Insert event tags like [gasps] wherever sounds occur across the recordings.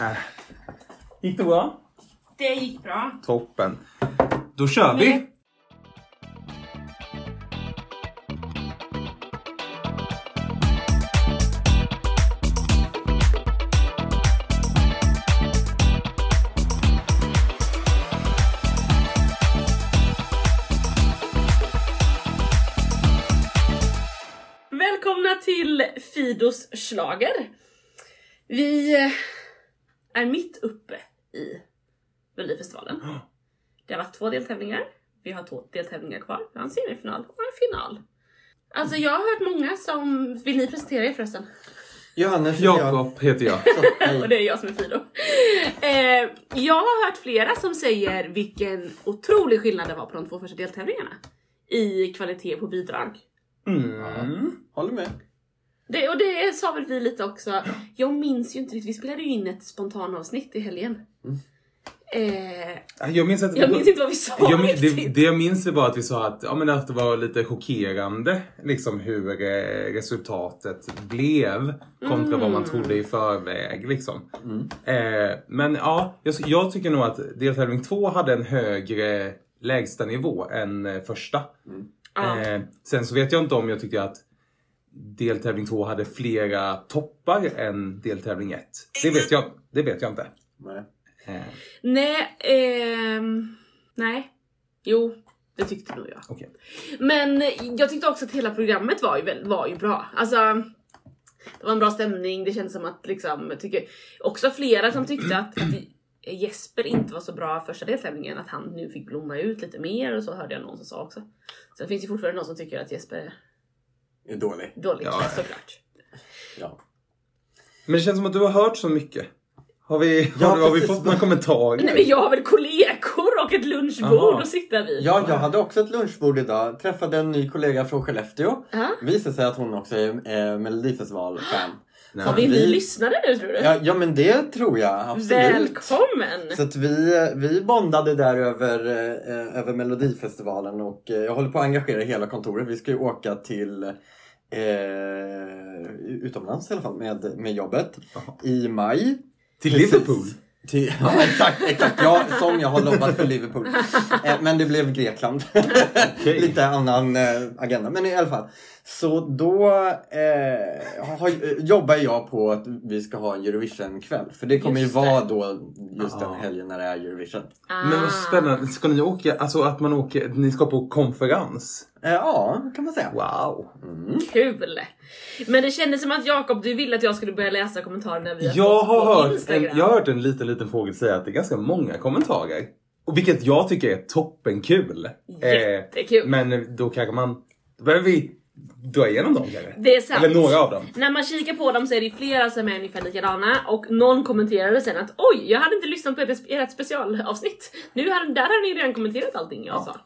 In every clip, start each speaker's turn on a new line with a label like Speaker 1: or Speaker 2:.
Speaker 1: Äh. Gick det bra?
Speaker 2: Det gick bra.
Speaker 1: Toppen. Då kör vi.
Speaker 2: Men- Välkomna till Fidos slager. Vi eh, är mitt uppe i Melodifestivalen. Det har varit två deltävlingar. Vi har två deltävlingar kvar. Vi har en semifinal och en final. Alltså jag har hört många som... Vill ni presentera er förresten?
Speaker 3: Johannes heter jag.
Speaker 1: Jakob heter jag. [laughs]
Speaker 2: Och det är jag som är Fido. Eh, jag har hört flera som säger vilken otrolig skillnad det var på de två första deltävlingarna. I kvalitet på bidrag.
Speaker 1: Mm.
Speaker 3: Håller med.
Speaker 2: Det, och det sa väl vi lite också. Jag minns ju inte riktigt, vi spelade ju in ett spontanavsnitt i helgen. Eh,
Speaker 1: Jag minns att
Speaker 2: jag minns inte vad vi sa
Speaker 1: jag min, det, det jag minns var att vi sa att, ja, men att det var lite chockerande liksom hur eh, resultatet blev kontra vad man trodde i förväg. Liksom. Eh, men ja, jag, jag tycker nog att deltävling två hade en högre lägsta nivå än eh, första.
Speaker 2: Ja.
Speaker 1: Eh, sen så vet jag inte om jag tycker att deltävling två hade flera toppar än deltävling ett. Det vet jag, det vet jag inte.
Speaker 3: Nej.
Speaker 1: Eh,
Speaker 2: Nej, ehm, nej. Jo, det tyckte nog jag.
Speaker 1: okej.
Speaker 2: Men jag tyckte också att hela programmet var ju, var ju bra. Alltså, det var en bra stämning, det kändes som att liksom, jag tycker också flera som tyckte att, att Jesper inte var så bra första deltävlingen, att han nu fick blomma ut lite mer och så hörde jag någon som sa också. Sen finns det fortfarande någon som tycker att Jesper är
Speaker 3: Är dålig.
Speaker 2: dålig,
Speaker 1: Ja.
Speaker 2: såklart.
Speaker 3: Ja.
Speaker 1: Men det känns som att du har hört så mycket. Har vi,
Speaker 3: Ja,
Speaker 1: har, har vi fått några kommentarer?
Speaker 2: Nej men jag har väl kollegor och ett lunchbord
Speaker 1: Aha.
Speaker 2: att sitta vid.
Speaker 3: ja, jag hade också ett lunchbord idag. Träffade en ny kollega från Skellefteå.
Speaker 2: Ja.
Speaker 3: Visade sig att hon också är eh, Melodifestival-fan.
Speaker 1: Nej.
Speaker 2: Har vi
Speaker 3: Vi-
Speaker 2: lyssnare nu tror du?
Speaker 3: Ja, ja, men det tror jag absolut.
Speaker 2: Välkommen!
Speaker 3: Så att vi, vi bondade där över, eh, över Melodifestivalen och eh, jag håller på att engagera hela kontoret. Vi ska ju åka till eh, utomlands i alla fall med, med jobbet
Speaker 1: Jaha.
Speaker 3: i maj.
Speaker 1: Till
Speaker 3: Precis.
Speaker 1: Liverpool?
Speaker 3: Till, ja, exakt, exakt. Ja, som jag har lobbat för Liverpool. Eh, men det blev Grekland.
Speaker 1: Okej. [laughs]
Speaker 3: Lite annan eh, agenda. Men i alla fall. Så då eh, har, jobbar jag på att vi ska ha en Eurovision-kväll. För det kommer
Speaker 2: Just
Speaker 3: ju vara då just den
Speaker 1: Ah.
Speaker 3: helgen när det är Eurovision.
Speaker 1: Men vad spännande. Ska ni åka, alltså att man åker, ni ska på konferens?
Speaker 3: Eh, ja, kan man säga.
Speaker 1: Wow.
Speaker 3: Mm.
Speaker 2: Kul! Men det kändes som att Jakob, du ville att jag skulle börja läsa kommentarerna vi har
Speaker 1: Jag
Speaker 2: fått på
Speaker 1: har, hört en,
Speaker 2: Instagram.
Speaker 1: jag har hört en liten, liten fågel säga att det är ganska många kommentarer. Och vilket jag tycker är toppenkul.
Speaker 2: Jättekul.
Speaker 1: Eh, men då kanske man, då behöver vi dra igenom dem kanske.
Speaker 2: Det är sant.
Speaker 1: Eller några av dem.
Speaker 2: När man kikar på dem så är det flera som är ungefär likadana och någon kommenterade sen att oj, jag hade inte lyssnat på ert, ert specialavsnitt. Nu har, där har ni redan kommenterat allting jag
Speaker 1: Ja.
Speaker 2: sa.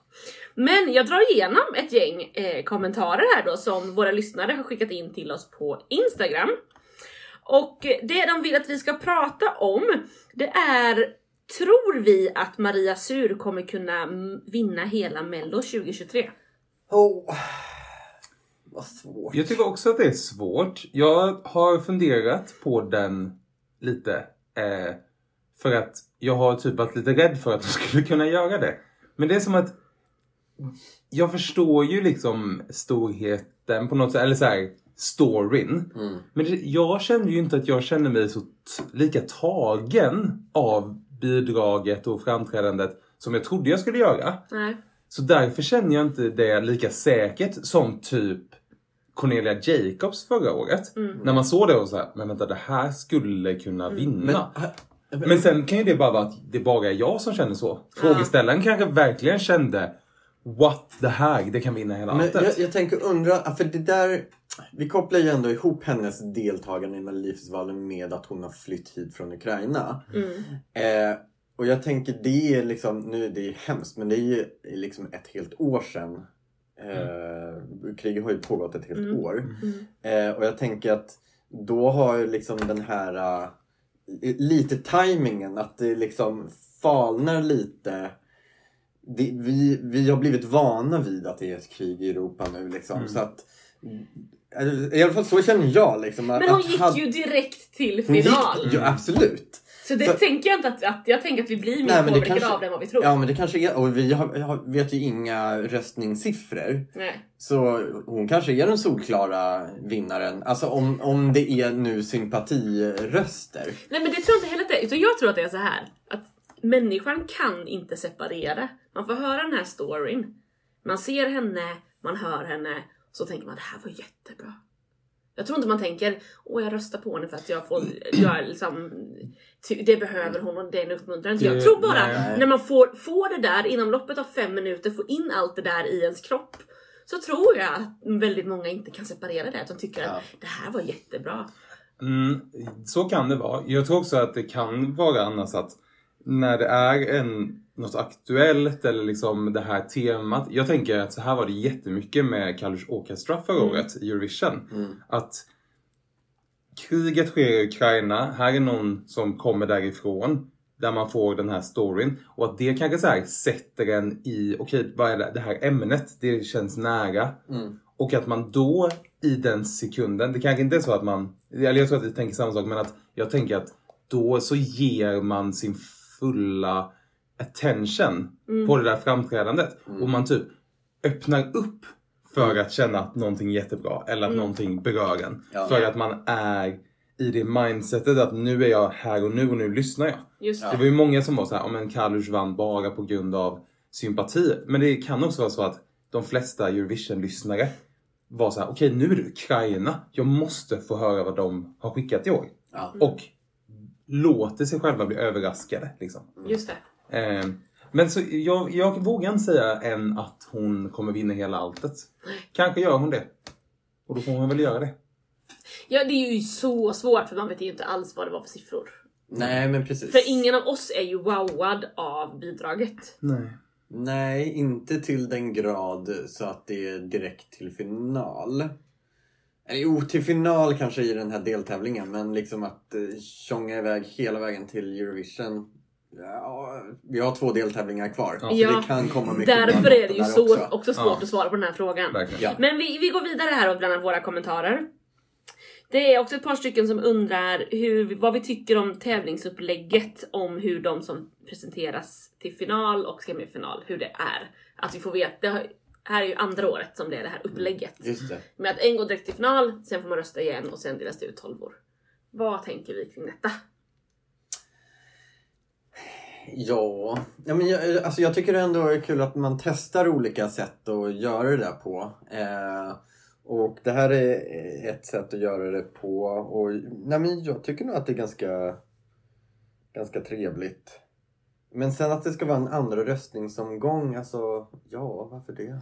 Speaker 2: Men jag drar igenom ett gäng eh, kommentarer här då som våra lyssnare har skickat in till oss på Instagram. Och eh, det de vill att vi ska prata om, det är Tror vi att Maria Sur kommer kunna vinna hela mello 2023?
Speaker 3: Oh. Vad svårt.
Speaker 1: Jag tycker också att det är svårt. Jag har funderat på den lite. Eh, för att jag har typ varit lite rädd för att de [laughs] skulle kunna göra det. Men det är som att jag förstår ju liksom storheten på något sätt, eller så här storyn.
Speaker 3: Mm.
Speaker 1: Men det, jag känner ju inte att jag känner mig så lika tagen av bidraget och framträdandet som jag trodde jag skulle göra.
Speaker 2: Nej.
Speaker 1: Så därför känner jag inte det lika säkert som typ Cornelia Jacobs förra året. När man såg det och så här, men vänta det här skulle kunna vinna.
Speaker 3: Men,
Speaker 1: Men, sen kan ju det bara vara att det bara är jag som känner så. Frågeställaren kanske verkligen kände What det här, det kan vinna hela
Speaker 3: Men
Speaker 1: alltet.
Speaker 3: jag, jag tänker undra, för det där... Vi kopplar ju ändå ihop hennes deltagande i Melodifestivalen med att hon har flytt hit från Ukraina.
Speaker 2: Mm.
Speaker 3: Eh, och jag tänker det är liksom, nu är det ju hemskt men det är ju liksom ett helt år sedan. Eh, kriget har ju pågått ett helt
Speaker 2: Mm.
Speaker 3: år.
Speaker 2: Mm.
Speaker 3: Eh, och jag tänker att då har ju liksom den här eh, lite tajmingen att det liksom falnar lite. Det, vi, vi har blivit vana vid att det är ett krig i Europa nu liksom.
Speaker 1: Mm.
Speaker 3: Så att, i alla fall så känner jag liksom.
Speaker 2: Men hon gick
Speaker 3: hade-
Speaker 2: ju direkt till
Speaker 3: hon gick-
Speaker 2: final.
Speaker 3: Ja, absolut.
Speaker 2: Så det
Speaker 3: Så-
Speaker 2: tänker jag inte att, att jag tänker att vi blir mer
Speaker 3: Nej,
Speaker 2: påverkade
Speaker 3: kanske-
Speaker 2: av det än vad vi tror.
Speaker 3: Ja men det kanske är, och vi har, har, vet ju inga röstningssiffror.
Speaker 2: Nej.
Speaker 3: Så hon kanske är den solklara vinnaren. Alltså om, om det är nu sympatiröster.
Speaker 2: Nej men det tror jag inte heller att det är. Utan jag tror att det är så här att människan kan inte separera. Man får höra den här storyn. Man ser henne, man hör henne. Så tänker man det här var jättebra. Jag tror inte man tänker åh jag röstar på henne för att jag får, jag är liksom, det behöver hon och det är en uppmuntran. Jag tror bara
Speaker 1: nej.
Speaker 2: när man får, får det där inom loppet av fem minuter, får in allt det där i ens kropp. Så tror jag att väldigt många inte kan separera det. Att de tycker
Speaker 3: Ja.
Speaker 2: att det här var jättebra.
Speaker 1: Mm, så kan det vara. Jag tror också att det kan vara annars att när det är en, något aktuellt eller liksom det här temat. Jag tänker att så här var det jättemycket med Kalush Orchestra förra
Speaker 2: Mm.
Speaker 1: året i Eurovision.
Speaker 3: Mm.
Speaker 1: Att kriget sker i Ukraina, här är någon som kommer därifrån. Där man får den här storyn. Och att det kanske så här sätter en i, okej vad är det, det här ämnet, det känns nära.
Speaker 3: Mm.
Speaker 1: Och att man då i den sekunden, det kanske inte är så att man, eller jag tror att vi tänker samma sak, men att jag tänker att då så ger man sin fulla attention
Speaker 2: Mm.
Speaker 1: på det där framträdandet. Och man typ öppnar upp för att känna att någonting är jättebra eller att
Speaker 2: Mm.
Speaker 1: någonting berör en.
Speaker 3: Ja.
Speaker 1: För att man är i det mindsetet att nu är jag här och nu och nu lyssnar jag.
Speaker 2: Just
Speaker 3: Ja.
Speaker 1: Det var ju många som var så här, ja men Kalush vann bara på grund av sympati. Men det kan också vara så att de flesta Eurovision-lyssnare var så här, okej nu är det Ukraina. Jag måste få höra vad de har skickat i år.
Speaker 3: Ja.
Speaker 1: Och låter sig själva bli överraskade. Liksom.
Speaker 2: Just det.
Speaker 1: Eh, men så jag, jag vågar inte säga än att hon kommer vinna hela alltet. Kanske gör hon det. Och då får hon väl göra det.
Speaker 2: Ja, det är ju så svårt för man vet ju inte alls vad det var för siffror.
Speaker 3: Nej men precis.
Speaker 2: För ingen av oss är ju wowad av bidraget.
Speaker 1: Nej.
Speaker 3: Nej, inte till den grad så att det är direkt till final. Jo, till final kanske i den här deltävlingen, men liksom att eh, tjonga iväg hela vägen till Eurovision. Ja, vi har två deltävlingar kvar,
Speaker 1: Ja.
Speaker 3: så det kan komma mycket
Speaker 2: Därför är det ju så,
Speaker 3: också.
Speaker 2: också, svårt
Speaker 1: Ja.
Speaker 2: att svara på den här frågan.
Speaker 3: Ja.
Speaker 2: Men vi, vi går vidare här och bland våra kommentarer. Det är också ett par stycken som undrar hur, vad vi tycker om tävlingsupplägget, om hur de som presenteras till final och semifinal, hur det är. Att vi får veta, här är ju andra året som det är det här upplägget.
Speaker 3: Just det.
Speaker 2: Med att en går direkt till final, sen får man rösta igen och sen delas det ut tolvor. Vad tänker vi kring detta?
Speaker 3: Ja, ja men jag, alltså jag tycker det ändå är kul att man testar olika sätt att göra det där på. Eh, och det här är ett sätt att göra det på. Och, nej men jag tycker nog att det är ganska, ganska trevligt. Men sen att det ska vara en andra röstningsomgång, alltså ja, varför det?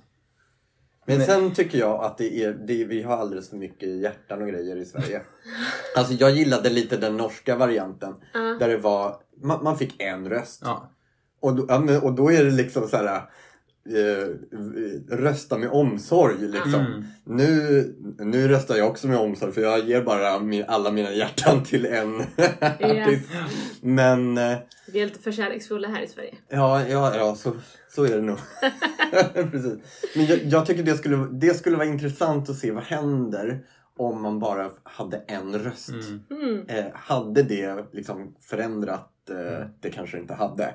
Speaker 3: Men sen tycker jag att det är, det, vi har alldeles för mycket hjärtan och grejer i Sverige. [laughs] Alltså jag gillade lite den norska varianten.
Speaker 2: Ja.
Speaker 3: Där det var, man, man fick en röst.
Speaker 1: Ja.
Speaker 3: Och, då, och då är det liksom så här. Eh, rösta med omsorg liksom.
Speaker 1: Mm.
Speaker 3: Nu, nu röstar jag också med omsorg för jag ger bara min, alla mina hjärtan till en [laughs] artist. Men eh,
Speaker 2: Vi är lite för kärleksfulla här i Sverige.
Speaker 3: ja, ja, ja så, så är det nog. [laughs] Precis. Men jag, jag tycker det skulle, det skulle vara intressant att se vad händer om man bara hade en röst.
Speaker 1: Mm.
Speaker 2: Mm.
Speaker 3: Eh, hade det liksom förändrat? Eh,
Speaker 1: Mm.
Speaker 3: Det kanske inte hade.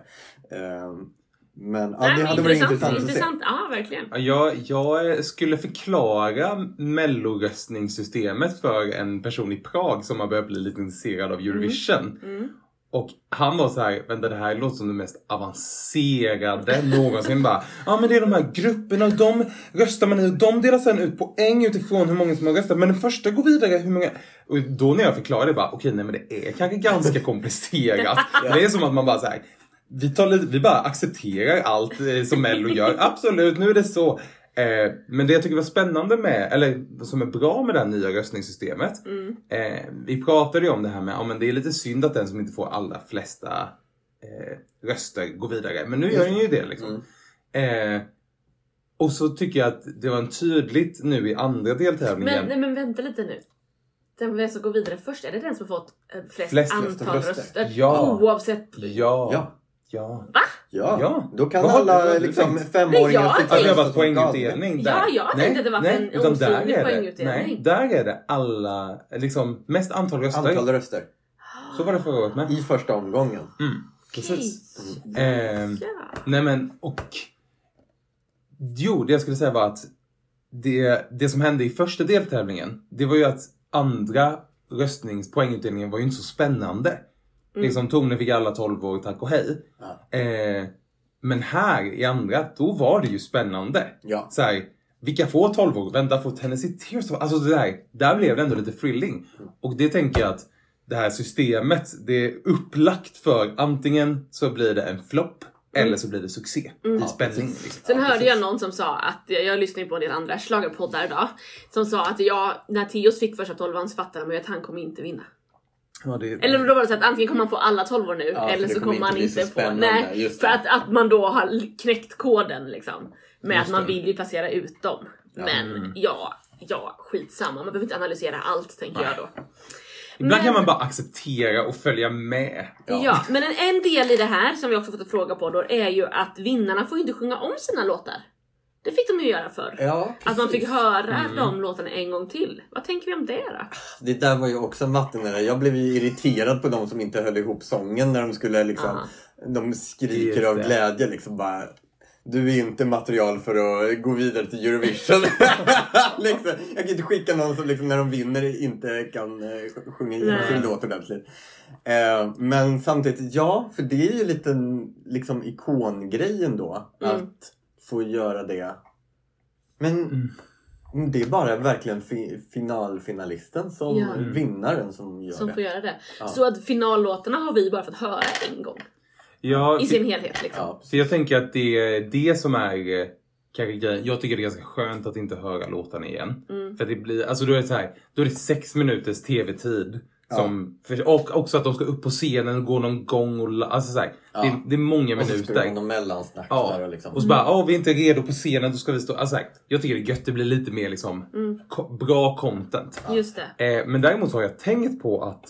Speaker 3: Men ja,
Speaker 2: Nej,
Speaker 3: det
Speaker 2: men
Speaker 3: hade varit intressant att se.
Speaker 2: intressant. Ja, verkligen.
Speaker 1: Ja, Jag, jag skulle förklara melloröstningssystemet för en person i Prag som har börjat bli lite intresserad av Eurovision.
Speaker 2: Mm.
Speaker 1: Och han var så här, vänta det här låter som det mest avancerade [laughs] någonsin. bara, ja men det är de här grupperna och de röstar man i och de delar sen ut poäng utifrån hur många som har röstat. Men den första går vidare hur många... Och då när jag förklarade det bara, okej nej men det är kanske ganska [laughs] komplicerat. Det är som att man bara så här, vi, tar lite, vi bara accepterar allt eh, som Mello gör. [laughs] Absolut, nu är det så. Eh, men det jag tycker var spännande med, eller som är bra med det här nya röstningssystemet.
Speaker 2: Mm.
Speaker 1: Eh, vi pratade ju om det här med, ja men det är lite synd att den som inte får alla flesta eh, röster går vidare. Men nu gör den ju det liksom. Eh, och så tycker jag att det var en tydligt nu i andra deltävlingen.
Speaker 2: Men, nej, men vänta lite nu. Den som går vidare först, är det den som fått flest,
Speaker 1: Flest
Speaker 2: antal
Speaker 3: röster.
Speaker 2: röster?
Speaker 1: Ja.
Speaker 2: Oavsett.
Speaker 1: Ja.
Speaker 3: Ja.
Speaker 1: Ja.
Speaker 3: Ja,
Speaker 1: Ja.
Speaker 3: då kan
Speaker 1: Vad
Speaker 3: alla liksom, femåringar
Speaker 2: Nej, jag
Speaker 3: sitta
Speaker 1: Ja, det har
Speaker 3: och
Speaker 1: varit poängutdelning där.
Speaker 2: Ja, jag tänkte att det var en
Speaker 1: utan där
Speaker 2: osynlig poängutdelning.
Speaker 1: Nej, där är det alla, liksom mest antal röster.
Speaker 3: Antal röster.
Speaker 1: Så var det förra året med.
Speaker 3: I första omgången.
Speaker 1: Mm, precis. Ehm,
Speaker 2: Ja.
Speaker 1: nej men, och... Jo, det jag skulle säga var att det, det som hände i första deltävlingen, det var ju att andra röstnings poängutdelningen var ju inte så spännande. Liksom Tone fick alla 12 år, tack och hej.
Speaker 3: Ja.
Speaker 1: Eh, men här i andra, då var det ju spännande.
Speaker 3: Ja.
Speaker 1: Så här, vilka får 12 år? Vänta, får Tennessee Tears Alltså det där, där blev det ändå lite thrilling. Och det tänker jag att det här systemet, det är upplagt för antingen så blir det en flopp eller så blir det succé i spänning. Liksom.
Speaker 2: Sen hörde jag någon som sa att, jag lyssnade på en del andra schlagerpoddar idag, som sa att jag, när Tios fick första tolvan så fattade man ju att han kommer inte vinna.
Speaker 1: Ja, det,
Speaker 2: Eller då var det så att antingen kommer man få alla tolvor nu
Speaker 3: Ja,
Speaker 2: eller så
Speaker 3: kommer
Speaker 2: man
Speaker 3: inte
Speaker 2: få. Nej, för att, att man då har knäckt koden liksom. Med
Speaker 1: Just
Speaker 2: att man
Speaker 1: det.
Speaker 2: vill ju placera ut dem. Men
Speaker 1: Mm.
Speaker 2: ja, ja, skitsamma. Man behöver inte analysera allt tänker jag då.
Speaker 1: Ibland kan
Speaker 2: Men-
Speaker 1: man bara acceptera och följa med.
Speaker 3: Ja.
Speaker 2: Ja, men en, en del i det här som vi också fått en fråga på då är ju att vinnarna får inte sjunga om sina låtar. Det fick de ju göra förr.
Speaker 3: Ja,
Speaker 2: Att man fick höra
Speaker 1: Mm.
Speaker 2: de låtarna en gång till. Vad tänker vi om det då?
Speaker 3: Det där var ju också en vattendelare. Jag blev ju irriterad på de som inte höll ihop sången när de skulle liksom... De skriker av glädje liksom bara... Du är inte material för att gå vidare till Eurovision. [laughs] liksom, jag kan inte skicka någon som liksom, när de vinner inte kan eh, sjunga in sin låt ordentligt. Eh, men samtidigt, ja, för det är ju lite liksom ikongrejen då.
Speaker 2: Mm.
Speaker 3: Att få göra det. Men
Speaker 1: Mm.
Speaker 3: det är bara verkligen fi- finalfinalisten som
Speaker 2: Ja.
Speaker 3: vinnaren som gör
Speaker 2: Som
Speaker 3: det.
Speaker 2: får göra det.
Speaker 3: Ja.
Speaker 2: Så att finallåtarna har vi bara fått höra en gång.
Speaker 1: Ja,
Speaker 2: I sin helhet liksom.
Speaker 3: Ja,
Speaker 1: Så jag tänker att det är det som är eh, kanske grejen. Jag tycker det är ganska skönt att inte höra låtarna igen.
Speaker 2: Mm.
Speaker 1: För det blir, alltså då är det så här, då är det sex minuters tv-tid. Som, och också att de ska upp på scenen och gå någon gång och alltså så här,
Speaker 3: Ja.
Speaker 1: det, det är många
Speaker 3: Och så vara
Speaker 1: minuter.
Speaker 3: någon mellansnack
Speaker 1: Ja,
Speaker 3: där och liksom.
Speaker 1: och så bara, åh vi är inte redo på scenen, då ska vi stå. Alltså, så här, jag tycker det är gött, det blir lite mer liksom ko- bra content.
Speaker 2: Just det.
Speaker 1: Eh, men däremot så har jag tänkt på att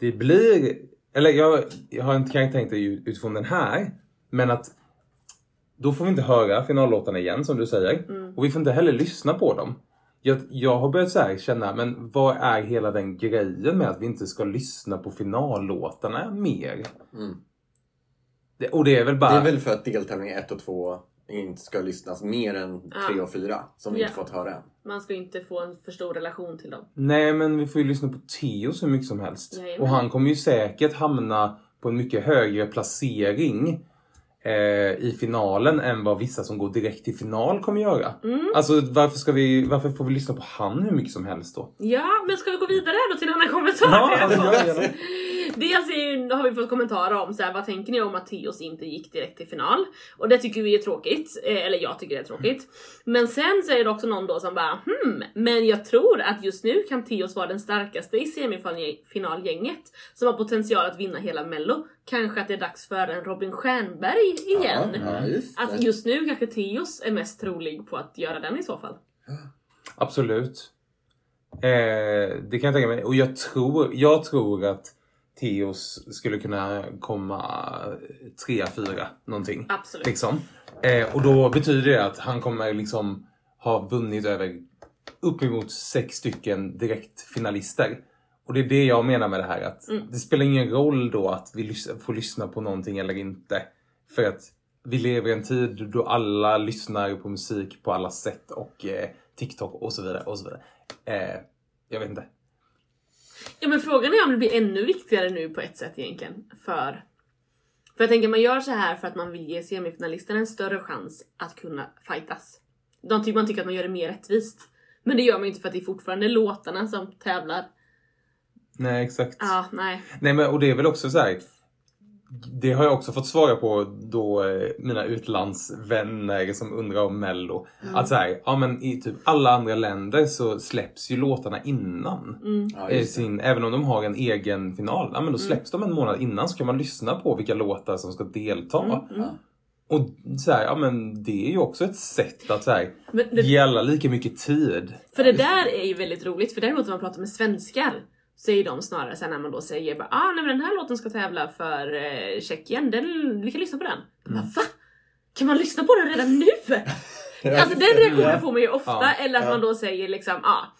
Speaker 1: det blir, eller jag, jag har inte kanske tänkt det utifrån den här, men att då får vi inte höra finallåtarna igen som du säger. Och vi får inte heller lyssna på dem. Jag, jag har börjat så här känna, men vad är hela den grejen med att vi inte ska lyssna på finallåtarna mer?
Speaker 3: Mm.
Speaker 1: Det, och det är väl bara...
Speaker 3: Det är väl för att deltävling 1 och 2 inte ska lyssnas mer än 3 och 4 som vi
Speaker 2: Ja.
Speaker 3: inte fått höra än.
Speaker 2: Man ska ju inte få en för stor relation till dem.
Speaker 1: Nej, men vi får ju lyssna på Theo så mycket som helst.
Speaker 2: Jajamän.
Speaker 1: Och han kommer ju säkert hamna på en mycket högre placering i finalen än vad vissa som går direkt till final kommer göra.
Speaker 2: Mm.
Speaker 1: Alltså varför, ska vi, varför får vi lyssna på han hur mycket som helst då?
Speaker 2: Ja, men ska vi gå vidare här då till en annan kommentar?
Speaker 1: Ja, alltså.
Speaker 2: Dels är ju, har vi fått kommentarer om så här, vad tänker ni om att Theos inte gick direkt till final? Och det tycker vi är tråkigt, eh, eller jag tycker det är tråkigt. Men sen så är det också någon då som bara hmm, men jag tror att just nu kan Theos vara den starkaste i semifinalgänget som har potential att vinna hela mello. Kanske att det är dags för en Robin Stjernberg igen.
Speaker 3: Ja, just
Speaker 2: Att just nu kanske Theos är mest trolig på att göra den i så fall.
Speaker 1: Absolut. Eh, det kan jag tänka mig. Och jag tror, jag tror att Theos skulle kunna komma trea, fyra någonting.
Speaker 2: Absolut.
Speaker 1: Liksom. Eh, och då betyder det att han kommer liksom ha vunnit över uppemot sex stycken direktfinalister. Och det är det jag menar med det här att
Speaker 2: Mm.
Speaker 1: det spelar ingen roll då att vi får lyssna på någonting eller inte. För att vi lever i en tid då alla lyssnar på musik på alla sätt och eh, TikTok och så vidare och så vidare. Eh, jag vet inte.
Speaker 2: Ja men frågan är om det blir ännu viktigare nu på ett sätt egentligen. För, för jag tänker man gör så här för att man vill ge semifinalisterna en större chans att kunna fightas. De tycker man tycker att man gör det mer rättvist. Men det gör man ju inte för att det är fortfarande låtarna som tävlar.
Speaker 1: Nej, exakt.
Speaker 2: Ja, nej.
Speaker 1: Nej men och det är väl också så här. Det har jag också fått svara på då eh, mina utlandsvänner som undrar om mello. Att så här, ja men i typ alla andra länder så släpps ju låtarna innan.
Speaker 2: Mm.
Speaker 3: Ja,
Speaker 1: Eh, sin, även om de har en egen final, ja men då släpps de en månad innan så kan man lyssna på vilka låtar som ska delta.
Speaker 2: Mm.
Speaker 3: Ja.
Speaker 1: Och så här, ja men det är ju också ett sätt att så här,
Speaker 2: Men det,
Speaker 1: ge alla lika mycket tid.
Speaker 2: för det där är ju väldigt roligt, för däremot när man pratar med svenskar så är ju de snarare sen när man då säger bara, ah, nej, men den här låten ska tävla för eh, Tjeckien, den, vi kan lyssna på den. De bara, va? Kan man lyssna på den redan nu? [laughs] Alltså den reaktionen får man ju ofta,
Speaker 1: Ja.
Speaker 2: eller att
Speaker 3: Ja.
Speaker 2: man då säger liksom, ja.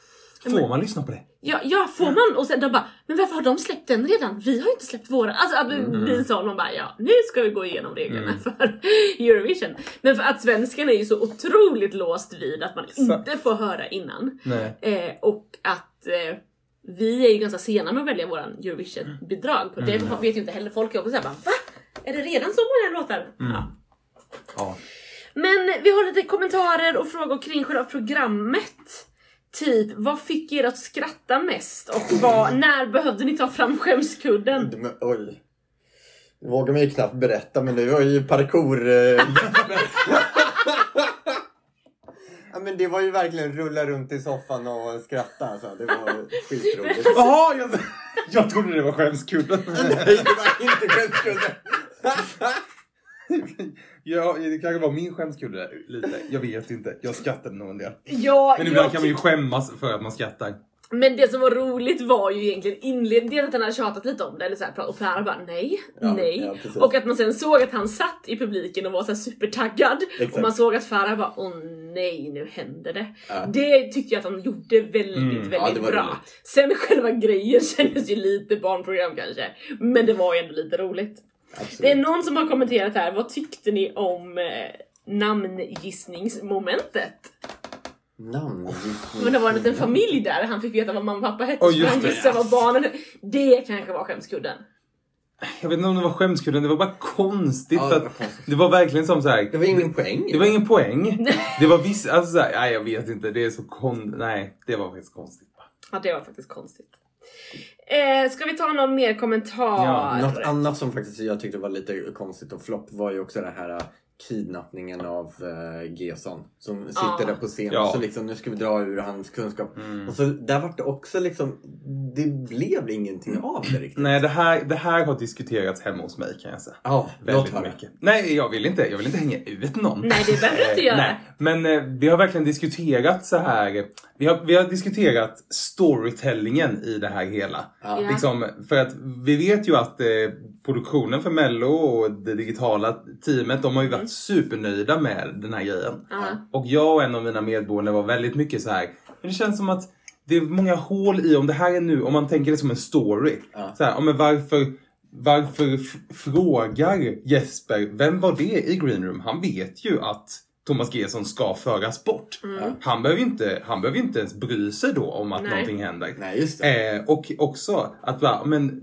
Speaker 1: Får man lyssna på det?
Speaker 2: Ja, ja får man? Och sen de bara, men varför har de släppt den redan? Vi har ju inte släppt våra. Alltså att det blir så, man bara, ja nu ska vi gå igenom reglerna för [laughs] Eurovision. Men för att svenskan är ju så otroligt låst vid att man inte får höra innan. Eh, och att eh, vi är ju ganska sena med att välja våran Eurovision-bidrag. Och det vet ju inte heller folk. också såhär va? Är det redan så många låtar? Ja.
Speaker 1: Ja.
Speaker 2: Men vi har lite kommentarer och frågor kring själva programmet. Typ, vad fick er att skratta mest? Och vad, när behövde ni ta fram skämskudden?
Speaker 3: Men, oj. Det vågar man ju knappt berätta men det var ju parkour... [laughs] [laughs] ja, men det var ju verkligen rulla runt i soffan och skratta alltså. Det var skitroligt. [laughs]
Speaker 1: Jaha, jag, [laughs] jag trodde det var skämskudden. [laughs]
Speaker 3: Nej, det var inte skämskudden.
Speaker 1: ja, det kanske var min skämskudde lite. Jag vet inte. Jag skrattade nog en del.
Speaker 2: Ja,
Speaker 1: Men ibland kan man ju skämmas för att man skrattar.
Speaker 2: Men det som var roligt var ju egentligen inledningen, att han hade tjatat lite om det, eller så här, och Per bara nej,
Speaker 3: Ja,
Speaker 2: nej.
Speaker 3: ja,
Speaker 2: och att man sen såg att han satt i publiken och var så här supertaggad.
Speaker 3: Exakt.
Speaker 2: Och man såg att Farah bara åh nej, nu händer det.
Speaker 3: Ja.
Speaker 2: Det tyckte jag att han gjorde väldigt,
Speaker 1: Mm,
Speaker 2: väldigt bra.
Speaker 3: roligt.
Speaker 2: Sen själva grejen [laughs] kändes ju lite barnprogram kanske. Men det var ju ändå lite roligt.
Speaker 3: Absolut.
Speaker 2: Det är någon som har kommenterat här, vad tyckte ni om eh, namngissningsmomentet?
Speaker 3: Namngissning.
Speaker 2: Men det var en liten familj där, han fick veta vad mamma och pappa hette,
Speaker 1: Åh,
Speaker 2: så han
Speaker 1: det.
Speaker 2: gissade vad barnen. Det kanske var skämskudden.
Speaker 1: Jag vet inte om det var skämskudden, det var bara konstigt.
Speaker 3: Ja, det var
Speaker 1: att
Speaker 3: konstigt.
Speaker 1: det var verkligen som så här.
Speaker 3: Det var ingen poäng.
Speaker 1: Det var ingen poäng. [laughs] Det var vissa, alltså så här, nej jag vet inte, det är så kon... Nej, det var faktiskt konstigt.
Speaker 2: Ja, det var faktiskt konstigt. Eh, ska vi ta någon mer kommentar?
Speaker 1: Ja,
Speaker 3: Något annat som faktiskt jag tyckte var lite konstigt och flopp var ju också det här kidnappningen av uh, Gesson. Som sitter
Speaker 2: Ja.
Speaker 3: där på scen
Speaker 1: Ja.
Speaker 3: så liksom nu ska vi dra ur hans kunskap.
Speaker 1: Mm.
Speaker 3: Och så där var det också liksom, det blev ingenting av det riktigt.
Speaker 1: Nej, det här, det här har diskuterats hemma hos mig kan jag säga.
Speaker 3: Ja, låt
Speaker 1: Väldigt
Speaker 3: höra.
Speaker 1: mycket. Nej, jag vill inte, jag vill inte hänga ut någon.
Speaker 2: Nej, det behöver du inte göra.
Speaker 1: Nej, men eh, vi har verkligen diskuterat så här. Vi har, vi har diskuterat storytellingen i det här hela.
Speaker 3: Ja.
Speaker 2: Ja.
Speaker 1: Liksom, för att vi vet ju att eh, produktionen för Mello och det digitala teamet, de har ju varit supernöjda med den här grejen.
Speaker 2: Ja.
Speaker 1: Och jag och en av mina medboende var väldigt mycket så här. Men det känns som att det är många hål i om det här är nu, om man tänker det som en story.
Speaker 3: Ja.
Speaker 1: Så här, ja, men varför, varför f- frågar Jesper, vem var det i Green Room? Han vet ju att Thomas Gesson ska föras bort. Han, behöver ju inte, han behöver inte ens bry sig då om att
Speaker 2: Nej.
Speaker 1: någonting händer.
Speaker 3: Nej, just det.
Speaker 1: Eh, och också att bara, men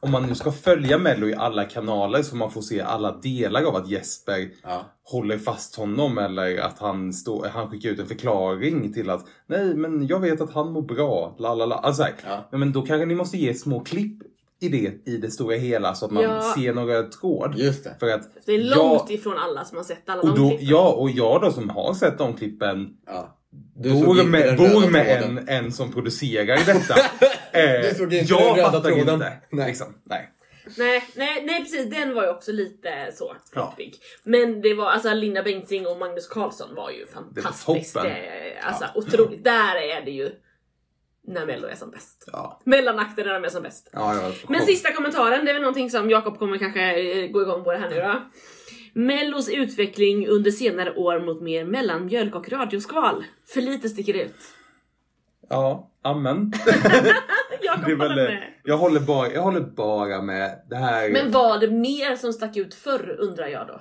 Speaker 1: om man nu ska följa Mello i alla kanaler så man får se alla delar av att Jesper
Speaker 3: Ja.
Speaker 1: håller fast honom eller att han, stå, han skickar ut en förklaring till att nej men jag vet att han mår bra, la la la. Alltså, här,
Speaker 3: Ja.
Speaker 1: ja, men då kanske ni måste ge små klipp i det, i det stora hela så att man
Speaker 2: Ja.
Speaker 1: ser några tråd.
Speaker 3: Just det.
Speaker 1: För att
Speaker 2: Det är
Speaker 1: jag-
Speaker 2: långt ifrån alla som har sett alla
Speaker 1: och
Speaker 2: de
Speaker 1: då,
Speaker 2: klippen.
Speaker 1: ja, och jag då som har sett de klippen
Speaker 3: Ja.
Speaker 1: Bor med, bor med en, en som producerar detta. [laughs] eh,
Speaker 3: Du såg inte
Speaker 1: jag
Speaker 3: den röda tråden.
Speaker 1: inte.
Speaker 3: Nej.
Speaker 1: Liksom, nej.
Speaker 2: Nej, nej, nej precis, den var ju också lite så
Speaker 1: Ja.
Speaker 2: floppig. Men det var alltså Linda Bengtzing och Magnus Carlsson var ju fantastiskt.
Speaker 1: toppen.
Speaker 2: eh, Alltså otroligt. Där är det ju när Mello är som bäst.
Speaker 1: Ja.
Speaker 2: Mellanakten när de är som bäst.
Speaker 1: Ja, ja,
Speaker 2: Men sista kommentaren, det är väl någonting som Jakob kommer kanske eh, gå igång på det här nu då. Mellos utveckling under senare år mot mer mellanmjölk och radioskval. För lite sticker ut.
Speaker 1: Ja, amen. [laughs]
Speaker 2: Jakob håller med.
Speaker 1: jag, håller bara, jag håller bara med det här.
Speaker 2: Men var det mer som stack ut förr undrar jag då?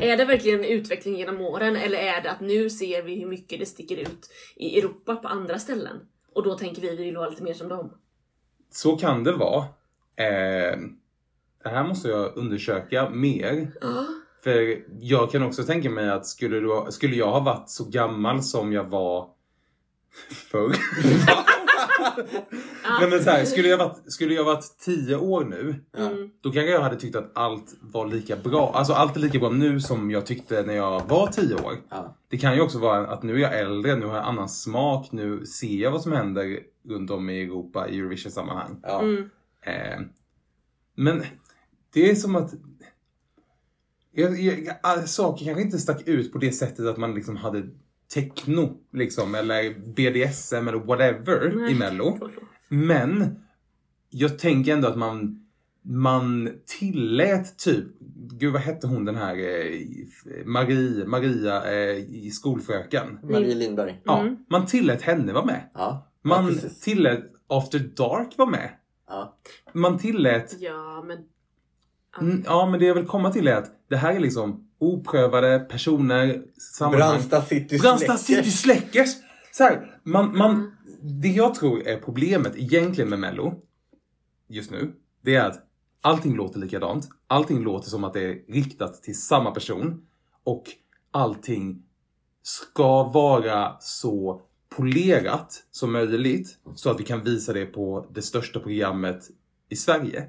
Speaker 2: Är det verkligen en utveckling genom åren eller är det att nu ser vi hur mycket det sticker ut i Europa på andra ställen? Och då tänker vi vi vill vara lite mer som dem.
Speaker 1: Så kan det vara. Eh, det här måste jag undersöka mer.
Speaker 2: Ja.
Speaker 1: För jag kan också tänka mig att skulle, du, skulle jag ha varit så gammal som jag var [laughs] förr. [laughs] Nej, men så här, skulle, jag varit, skulle jag varit tio år nu,
Speaker 2: Mm.
Speaker 1: då kanske jag hade tyckt att allt var lika bra. Alltså allt är lika bra nu som jag tyckte när jag var tio år.
Speaker 3: Ja.
Speaker 1: Det kan ju också vara att nu är jag äldre, nu har jag annan smak, nu ser jag vad som händer runt om i Europa i Eurovision-sammanhang.
Speaker 3: Ja.
Speaker 2: Mm.
Speaker 1: Eh, men det är som att jag, jag, saker kanske inte stack ut på det sättet att man liksom hade techno liksom, eller BDSM eller whatever
Speaker 2: Nej.
Speaker 1: i Mello. Men jag tänker ändå att man man tillät typ, gud vad hette hon den här eh, Marie, Maria eh, i skolfröken?
Speaker 3: Marie Lindberg.
Speaker 1: Ja,
Speaker 2: Mm.
Speaker 1: man tillät henne vara med.
Speaker 3: Ja, ja
Speaker 1: Man
Speaker 3: precis.
Speaker 1: tillät After Dark vara med.
Speaker 3: Ja.
Speaker 1: Man tillät
Speaker 2: Ja, men...
Speaker 1: Mm, Ja, men det jag vill komma till är att det här är liksom oprövade personer, sammanhang.
Speaker 3: Brandsta city
Speaker 1: Brandsta. City Släckers! Så här, man, man, det jag tror är problemet egentligen med Mello, just nu, det är att allting låter likadant. Allting låter som att det är riktat till samma person. Och allting ska vara så polerat som möjligt så att vi kan visa det på det största programmet i Sverige.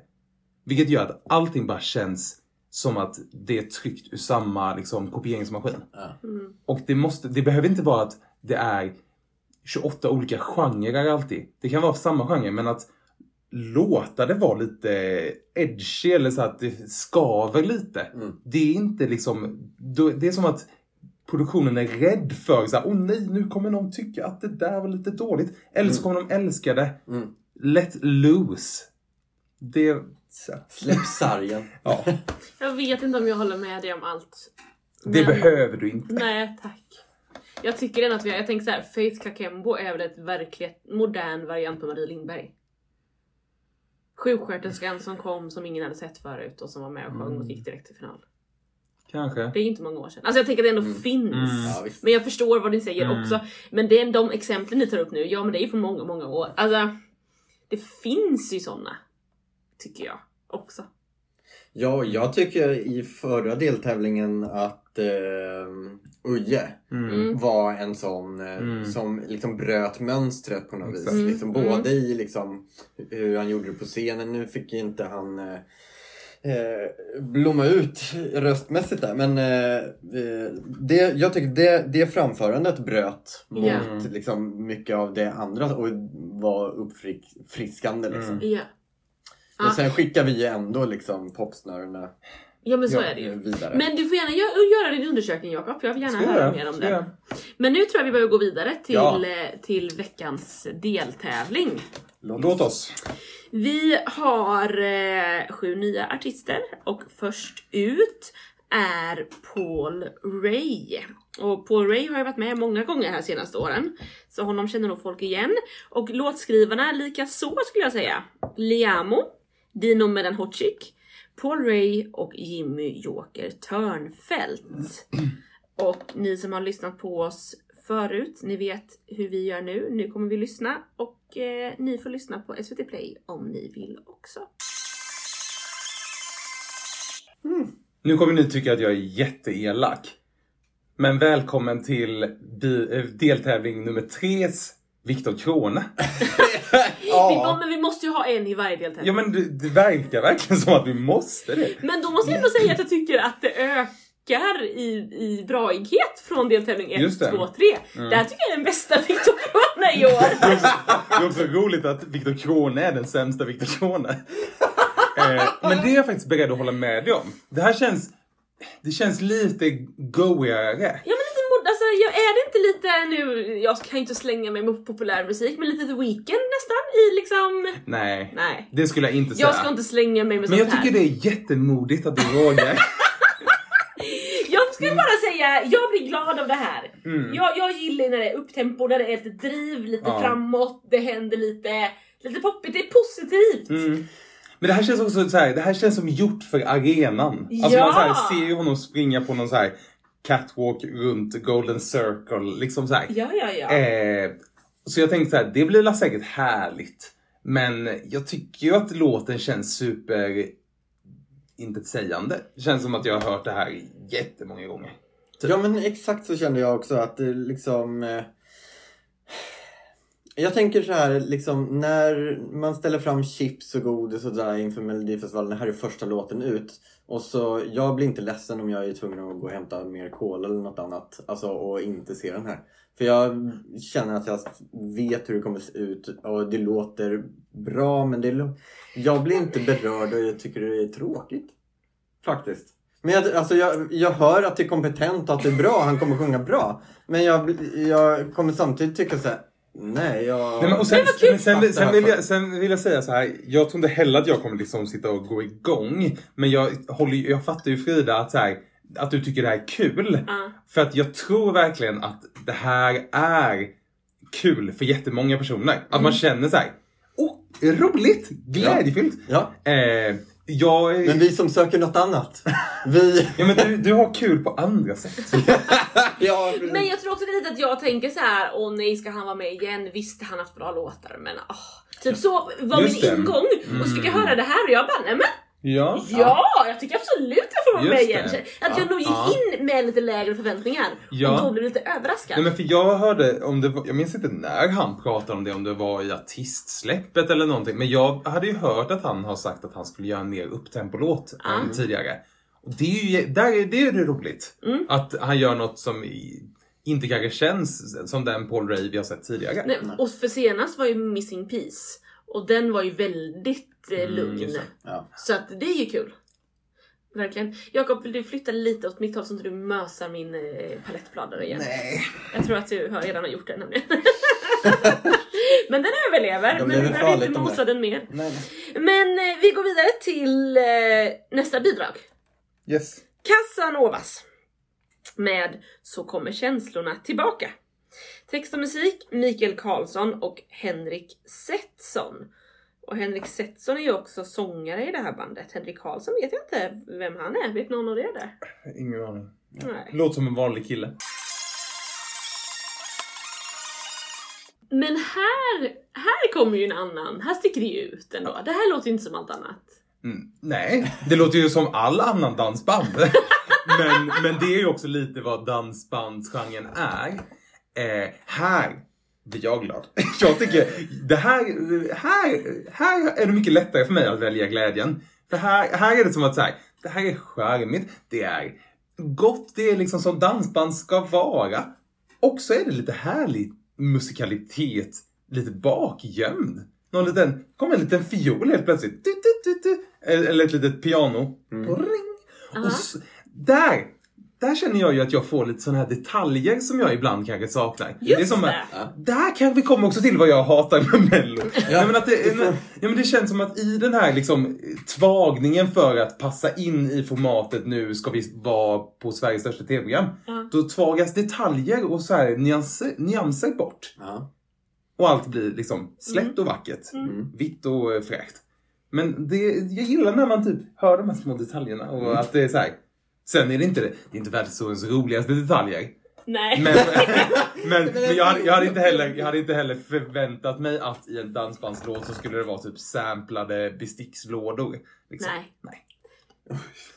Speaker 1: Vilket gör att allting bara känns som att det är tryckt ur samma liksom, kopieringsmaskin.
Speaker 2: Mm.
Speaker 1: Och det, måste, det behöver inte vara att det är 28 olika genrer alltid. Det kan vara samma genre men att låta det vara lite edgy eller så att det skaver lite.
Speaker 3: Mm.
Speaker 1: Det är inte liksom, det är som att produktionen är rädd för så här, åh nej nu kommer någon tycka att det där var lite dåligt. Eller så kommer de älska det.
Speaker 3: Mm.
Speaker 1: Let loose. Det... Så,
Speaker 3: Släpp sargen. [laughs]
Speaker 1: ja,
Speaker 2: Jag vet inte om jag håller med dig om allt.
Speaker 1: det
Speaker 2: Men-
Speaker 1: behöver du inte.
Speaker 2: Nej, tack. Jag tycker ändå att vi har, jag tänker så här, Faith Kakembo är väl ett verkligt modern variant på Marie Lindberg. Sjuksköterskan som kom som ingen hade sett förut och som var med och sjöng och gick direkt till final.
Speaker 1: Kanske.
Speaker 2: Det är ju inte många år sedan. Alltså jag tänker att det ändå finns.
Speaker 1: Mm.
Speaker 3: Ja.
Speaker 2: Men jag förstår vad ni säger
Speaker 1: Mm.
Speaker 2: också. Men det är de exemplen ni tar upp nu, ja men det är ju från många, många år. Alltså, det finns ju såna. Tycker jag också.
Speaker 3: Ja, jag tycker i förra deltävlingen att eh, Uje
Speaker 1: Mm.
Speaker 2: Mm.
Speaker 3: var en sån eh,
Speaker 1: Mm.
Speaker 3: som liksom bröt mönstret på något vis. Liksom,
Speaker 2: Mm.
Speaker 3: både i liksom, hur han gjorde det på scenen. Nu fick inte han eh, eh, blomma ut röstmässigt där. Men eh, eh, det, jag tycker det, det framförandet bröt mot
Speaker 2: Ja.
Speaker 3: liksom, mycket av det andra och var uppfriskande. Liksom.
Speaker 1: Mm.
Speaker 2: Ja.
Speaker 3: Men sen skickar vi ändå liksom popsnörerna
Speaker 2: Ja men så
Speaker 3: ja,
Speaker 2: är det ju.
Speaker 3: vidare.
Speaker 2: Men du får gärna göra, göra din undersökning Jakob, jag vill gärna
Speaker 1: Ska
Speaker 2: höra mer om
Speaker 1: göra?
Speaker 2: Men nu tror jag vi behöver gå vidare till,
Speaker 1: Ja.
Speaker 2: eh, till veckans deltävling.
Speaker 1: Låt oss.
Speaker 2: Vi har eh, sju nya artister och först ut är Paul Ray. Och Paul Ray har ju varit med många gånger här senaste åren. Så honom känner nog folk igen. Och låtskrivarna lika så skulle jag säga. Liamo, Dino Medanhodzic, Paul Ray och Jimmy Joker Törnfält. [clears throat] Och ni som har lyssnat på oss förut, ni vet hur vi gör nu. Nu kommer vi lyssna och eh, ni får lyssna på SVT Play om ni vill också.
Speaker 1: Nu kommer ni tycka att jag är jätteelak. Men välkommen till eh, deltävling nummer tres, Viktor Krone. [laughs] [laughs]
Speaker 2: Vi,
Speaker 3: ja.
Speaker 2: men vi måste ju ha en i varje deltävling.
Speaker 1: Ja men det, det verkar verkligen som att vi måste det.
Speaker 2: Men då måste jag ändå säga att jag tycker att det ökar i, i braighet från deltävling 1,
Speaker 1: Just det.
Speaker 2: 2, 3. Det här tycker jag är den bästa [laughs] Victor Krone i år.
Speaker 1: Det är också, det är också roligt att Viktor Krone är den sämsta Viktor Krone. [laughs] Eh, men det är jag faktiskt beredd att hålla med dig om. Det här känns, det känns lite goigare.
Speaker 2: Ja men lite mod, alltså jag, är det inte lite nu, jag kan inte slänga mig med populärmusik, men lite The Weeknd nästan i liksom...
Speaker 1: Nej,
Speaker 2: Nej.
Speaker 1: det skulle jag inte säga.
Speaker 2: Jag ska inte slänga mig med
Speaker 1: Men jag
Speaker 2: sånt här.
Speaker 1: tycker det är jättemodigt att du vågar. [laughs]
Speaker 2: Jag skulle bara säga, jag blir glad av det här.
Speaker 1: Mm.
Speaker 2: Jag, jag gillar när det är upptempo, när det är lite driv, lite
Speaker 1: Ja.
Speaker 2: framåt, det händer lite, lite poppigt, det är positivt.
Speaker 1: Mm. Men det här känns också så här, det här känns som gjort för arenan. Alltså
Speaker 2: Ja!
Speaker 1: man så här, ser ju honom springa på någon så här catwalk runt Golden Circle. Liksom så här.
Speaker 2: Ja, ja, ja.
Speaker 1: Eh, så jag tänkte så här, det blir väl säkert härligt. Men jag tycker ju att låten känns super intetsägande. Det känns som att jag har hört det här jättemånga gånger.
Speaker 3: Ja men exakt så kände jag också att det liksom eh, Jag tänker så här liksom när man ställer fram chips och godis och där inför Melodifestivalen, det här är första låten ut. Och så, jag blir inte ledsen om jag är tvungen att gå och hämta mer kol eller något annat. Alltså och inte se den här. För jag känner att jag vet hur det kommer se ut och det låter bra men det, jag blir inte berörd och jag tycker det är tråkigt. Faktiskt. Men jag, alltså jag, jag hör att det är kompetent och att det är bra, han kommer sjunga bra. Men jag, jag kommer samtidigt tycka så här, Nej, jag...
Speaker 1: Nej, men, och sen,
Speaker 2: Men
Speaker 1: men sen, sen, vill jag, sen vill jag säga så här. Jag tror inte heller att jag kommer liksom sitta och gå igång. Men jag, håller, jag fattar ju Frida att, så här, att du tycker det här är kul.
Speaker 2: Ja.
Speaker 1: För att jag tror verkligen att det här är kul för jättemånga personer. Att
Speaker 2: Mm.
Speaker 1: man känner så här. Oh, roligt! Glädjefyllt!
Speaker 3: Ja,
Speaker 1: Eh, jag,
Speaker 3: men vi som söker något annat. Vi...
Speaker 1: ja, men du, du har kul på andra sätt. [laughs] [laughs]
Speaker 3: ja.
Speaker 2: Men jag tror också lite att jag tänker så här: åh nej ska han vara med igen? Visst han har haft bra låtar men åh. Typ så var
Speaker 1: Just
Speaker 2: min
Speaker 1: det.
Speaker 2: ingång och så fick jag höra det här och jag bara nej men
Speaker 1: Ja.
Speaker 2: ja, jag tycker absolut jag får vara med
Speaker 1: Just
Speaker 2: igen.
Speaker 1: det.
Speaker 2: Att jag nog gick
Speaker 1: Ja.
Speaker 2: in med lite lägre förväntningar
Speaker 1: Ja.
Speaker 2: och då blev lite överraskad.
Speaker 1: Nej men för jag hörde, om det var, jag minns inte när han pratade om det, om det var i artistsläppet eller någonting. Men jag hade ju hört att han har sagt att han skulle göra en mer upptempo-låt
Speaker 2: Ah.
Speaker 1: än tidigare. Det är ju, där är, det är roligt.
Speaker 2: Mm.
Speaker 1: Att han gör något som inte kanske känns som den Paul Ray vi har sett tidigare.
Speaker 2: Nej, och för senast var ju Missing Piece och den var ju väldigt eh,
Speaker 1: Mm,
Speaker 2: lugn.
Speaker 1: det.
Speaker 3: Ja.
Speaker 2: Så att det är ju kul. Verkligen. Jakob, vill du flytta lite åt mitt håll så att du mösar min eh, palettbladare igen?
Speaker 1: Nej.
Speaker 2: Jag tror att du har redan har gjort det nämligen. [laughs] men den överlever.
Speaker 3: De
Speaker 2: men
Speaker 3: väl
Speaker 2: behöver inte mosa den mer.
Speaker 3: Nej.
Speaker 2: Men eh, vi går vidare till eh, nästa bidrag.
Speaker 1: Yes.
Speaker 2: Casanovas. Med Så kommer känslorna tillbaka. Text och musik Mikael Karlsson och Henrik Setson. Och Henrik Setson är ju också sångare i det här bandet. Henrik Karlsson vet jag inte vem han är. Vet någon av det?
Speaker 1: Ingen aning.
Speaker 2: Nej.
Speaker 1: Låter som en vanlig kille.
Speaker 2: Men här, här kommer ju en annan. Här sticker det ju ut ändå. Det här låter ju inte som allt annat.
Speaker 1: Mm, nej, det låter ju som all annan dansband. [laughs] men, men det är ju också lite vad dansbandsgenren är. Eh, här blir jag glad. [laughs] Jag tycker det här, här, här är det mycket lättare för mig att välja glädjen. För här, här är det som att så här, det här är charmigt, det är gott, det är liksom som dansband ska vara. Och så är det lite härlig musikalitet, lite bakgömd. Någon liten, kommer en liten fiol helt plötsligt. Du, du, du. Eller eller ett litet piano. Och ring. Och så, där, där känner jag ju att jag får lite sådana här detaljer som jag ibland kanske saknar.
Speaker 2: Just
Speaker 1: det är som
Speaker 2: det.
Speaker 1: Att, där kan vi komma också till vad jag hatar med Mello. ja. men att det,
Speaker 3: får-
Speaker 1: ja, men det känns som att i den här liksom tvagningen för att passa in i formatet nu ska vi vara på Sveriges största tv-program.
Speaker 2: Ja.
Speaker 1: Då tvagas detaljer och så här nyanser, nyanser bort.
Speaker 3: Ja.
Speaker 1: Och allt blir liksom slätt och vackert.
Speaker 3: Mm.
Speaker 1: Vitt och fräscht. Men det, jag gillar när man typ hör de här små detaljerna och att det är så här. Sen är det inte, det är inte världshistoriens roligaste detaljer.
Speaker 2: Nej.
Speaker 1: Men, [laughs] [laughs] men, men jag, hade, jag, hade inte heller, jag hade inte heller förväntat mig att i en dansbandslåt så skulle det vara typ samplade bestickslådor. Liksom.
Speaker 2: Nej.
Speaker 1: Nej.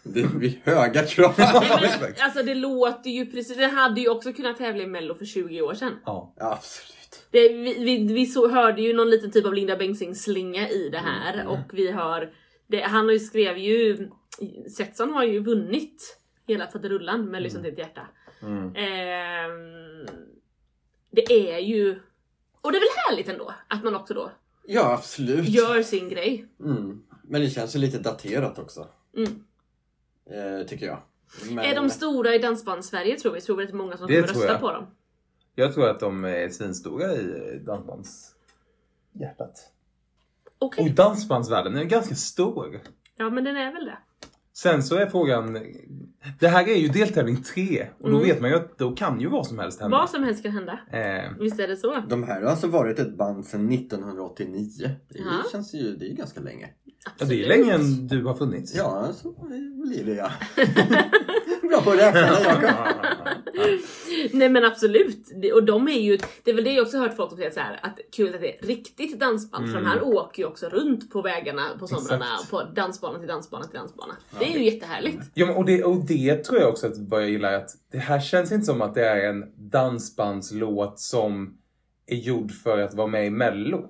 Speaker 3: Det är höga krav. [laughs]
Speaker 2: Nej, men, alltså det låter ju precis, det hade ju också kunnat tävla i mello för 20 år sedan.
Speaker 1: Ja,
Speaker 3: absolut.
Speaker 2: Det, vi vi, vi så, hörde ju någon liten typ av Linda Bengtzing-slinga i det här
Speaker 3: Mm.
Speaker 2: och vi har, det, han har ju skrev ju, Setson har ju vunnit hela Faderullan med Lyssna till ett hjärta.
Speaker 3: Mm.
Speaker 2: Ehm, det är ju, och det är väl härligt ändå att man också då
Speaker 3: Ja, absolut.
Speaker 2: gör sin grej.
Speaker 3: Mm. Men det känns ju lite daterat också.
Speaker 2: Mm.
Speaker 3: Eh, tycker jag. Men...
Speaker 2: Är de stora i dansband-Sverige tror vi? Tror vi att det är många som
Speaker 1: Det
Speaker 2: kommer rösta
Speaker 1: jag.
Speaker 2: på dem?
Speaker 1: Jag tror att de är svinstora i dansbands hjärtat.
Speaker 2: Okej,
Speaker 1: Och dansbandsvärlden är ganska stor.
Speaker 2: ja men den är väl det.
Speaker 1: Sen så är frågan, det här är ju deltävling tre och då
Speaker 2: Mm.
Speaker 1: vet man ju att då kan ju vad som helst hända.
Speaker 2: Vad som helst kan hända.
Speaker 1: Eh,
Speaker 2: Visst är det så?
Speaker 3: De här har alltså varit ett band sedan 1989. Det
Speaker 2: Ja.
Speaker 3: känns ju, det är ju ganska länge.
Speaker 1: ja, det är
Speaker 2: Absolut.
Speaker 1: länge än du har funnits.
Speaker 3: Ja, så blir det ja. Bra på att räkna [laughs] Jakob. [laughs]
Speaker 2: Nej men absolut. Och de är ju, det är väl det jag också hört folk säga så här, att kul att det är riktigt dansband för de här åker ju också runt på vägarna på somrarna
Speaker 1: Mm. Exakt.
Speaker 2: på dansbana till dansbana till dansbana. Det är ju jättehärligt.
Speaker 1: Ja, men och, det, och det tror jag också att vad jag gillar är att det här känns inte som att det är en dansbandslåt som är gjord för att vara med i mello.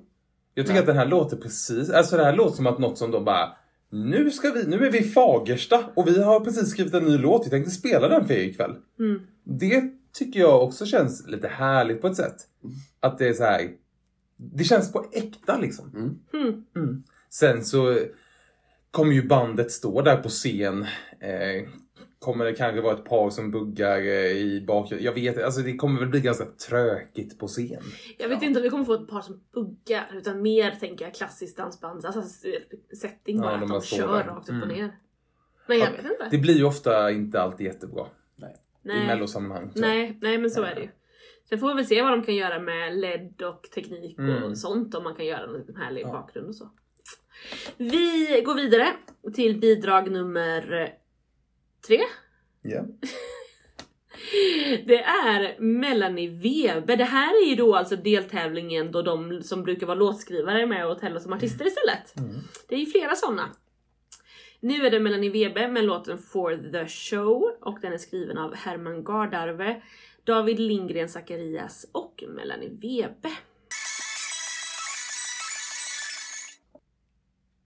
Speaker 1: Jag tycker
Speaker 3: Nej.
Speaker 1: att den här låter precis, alltså det här låter som att något som de bara nu ska vi, nu är vi i Fagersta och vi har precis skrivit en ny låt, vi tänkte spela den för er ikväll.
Speaker 2: Mm.
Speaker 1: Det tycker jag också känns lite härligt på ett sätt. Att det är så här. Det känns på äkta liksom.
Speaker 3: Mm.
Speaker 2: Mm.
Speaker 1: Sen så kommer ju bandet stå där på scen. Eh, kommer det kanske vara ett par som buggar eh, i bakgrunden. Jag vet inte, alltså det kommer väl bli ganska trökigt på scen.
Speaker 2: Jag vet inte om vi kommer få ett par som buggar, utan mer tänker jag klassiskt dansband, alltså setting
Speaker 1: Ja,
Speaker 2: bara,
Speaker 1: de
Speaker 2: att de kör
Speaker 1: där.
Speaker 2: rakt upp och
Speaker 1: Mm.
Speaker 2: ner. Men jag
Speaker 1: Ja,
Speaker 2: vet inte.
Speaker 1: Det blir ju ofta inte alltid jättebra i
Speaker 2: Nej.
Speaker 1: mellosammanhang. så.
Speaker 2: Nej, nej men så är det ju. Sen får vi väl se vad de kan göra med LED och teknik
Speaker 1: Mm.
Speaker 2: och sånt, om man kan göra en härlig
Speaker 3: Ja.
Speaker 2: bakgrund och så. Vi går vidare till bidrag nummer tre.
Speaker 1: Ja. [laughs]
Speaker 2: Det är Melanie Weber. Det här är ju då alltså deltävlingen då de som brukar vara låtskrivare är med och tävlar som artister istället.
Speaker 1: Mm.
Speaker 2: Det är ju flera sådana. Nu är det Melanie Weber med låten For the Show och den är skriven av Herman Gardarve, David Lindgren Zacharias och Melanie Weber.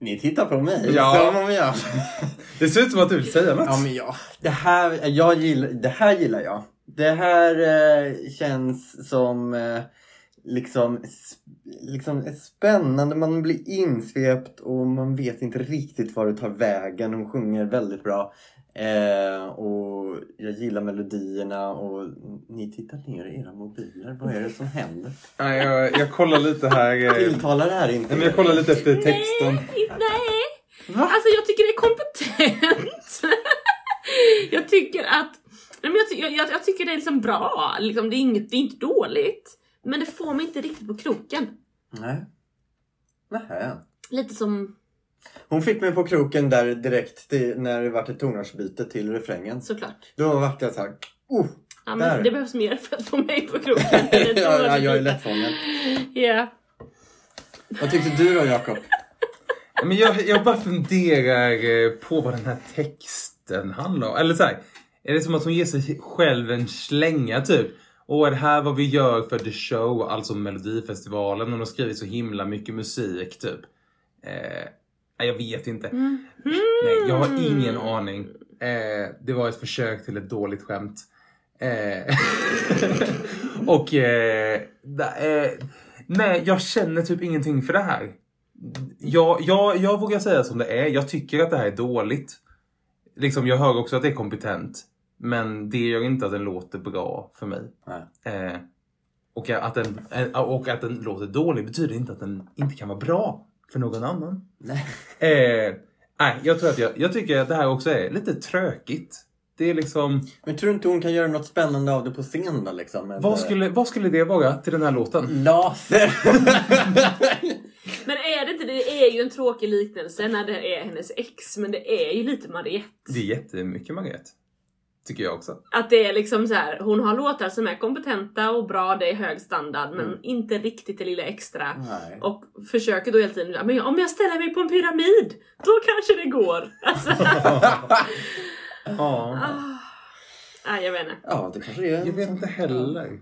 Speaker 3: Ni tittar på mig
Speaker 1: Ja.
Speaker 3: som om jag... [laughs]
Speaker 1: Det ser ut som att du vill säga något.
Speaker 3: Ja men ja, det här, jag gillar, det här gillar jag. Det här eh, känns som eh, liksom, liksom spännande, man blir insvept och man vet inte riktigt var det tar vägen. Hon sjunger väldigt bra. Eh, och jag gillar melodierna och ni tittar ner i era mobiler. Vad är det som händer?
Speaker 1: Nej, jag, jag kollar lite här. eh,
Speaker 3: Tilltalar det här inte
Speaker 1: Nej, men jag kollar lite efter texten.
Speaker 2: Nej, nej!
Speaker 3: Va?
Speaker 2: Alltså jag tycker det är kompetent. [laughs] jag tycker att nej, men jag, ty- jag, jag, jag tycker det är liksom bra. Liksom, det, är inget, det är inte dåligt. Men det får mig inte riktigt på kroken.
Speaker 3: Nej. Nähä.
Speaker 2: Lite som
Speaker 3: Hon fick mig på kroken där direkt till, när det vart ett tonartsbyte till refrängen.
Speaker 2: såklart.
Speaker 3: Då vart jag såhär, oh!
Speaker 2: Ja,
Speaker 3: Där.
Speaker 2: men det behövs mer för att få mig på kroken. [laughs]
Speaker 3: ja, ja, jag är lättfångad.
Speaker 2: Ja.
Speaker 3: Vad tyckte du då Jakob?
Speaker 1: Men jag, jag bara funderar eh, på vad den här texten handlar om. Eller så här, är det som att hon ger sig själv en slänga typ? Och är det här vad vi gör för The Show, alltså Melodifestivalen? Hon har skrivit så himla mycket musik typ. Eh, nej, jag vet inte.
Speaker 2: Mm.
Speaker 1: Nej, jag har ingen aning. Eh, det var ett försök till ett dåligt skämt. Eh, [laughs] och eh, da, eh, nej, jag känner typ ingenting för det här. Jag, jag, jag vågar säga som det är. Jag tycker att det här är dåligt. Liksom, jag hör också att det är kompetent. Men det gör inte att den låter bra för mig.
Speaker 3: Nej.
Speaker 1: Eh, och, att den, eh, och att den låter dålig betyder inte att den inte kan vara bra för någon annan.
Speaker 3: Nej. [laughs]
Speaker 1: Eh, nej, jag tror att jag, jag tycker att det här också är lite trökigt. Det är liksom,
Speaker 3: Men tror du inte hon kan göra något spännande av det på scen då liksom? Med,
Speaker 1: vad skulle, vad skulle det vara till den här låten?
Speaker 3: Laser! [laughs]
Speaker 2: Men är det inte, det är ju en tråkig liknelse när det är hennes ex, men det är ju lite Mariette.
Speaker 1: Det är jättemycket Margret. Tycker jag också.
Speaker 2: Att det är liksom så här, hon har låtar som är kompetenta och bra, det är hög standard, men
Speaker 3: Mm.
Speaker 2: inte riktigt det lilla extra.
Speaker 3: Nej.
Speaker 2: Och försöker då hela tiden, men om jag ställer mig på en pyramid, då kanske det går. [laughs] Alltså, [laughs]
Speaker 1: Ja.
Speaker 2: ah. Nej, jag vet inte.
Speaker 3: Ja, det kanske är.
Speaker 1: Jag vet inte heller.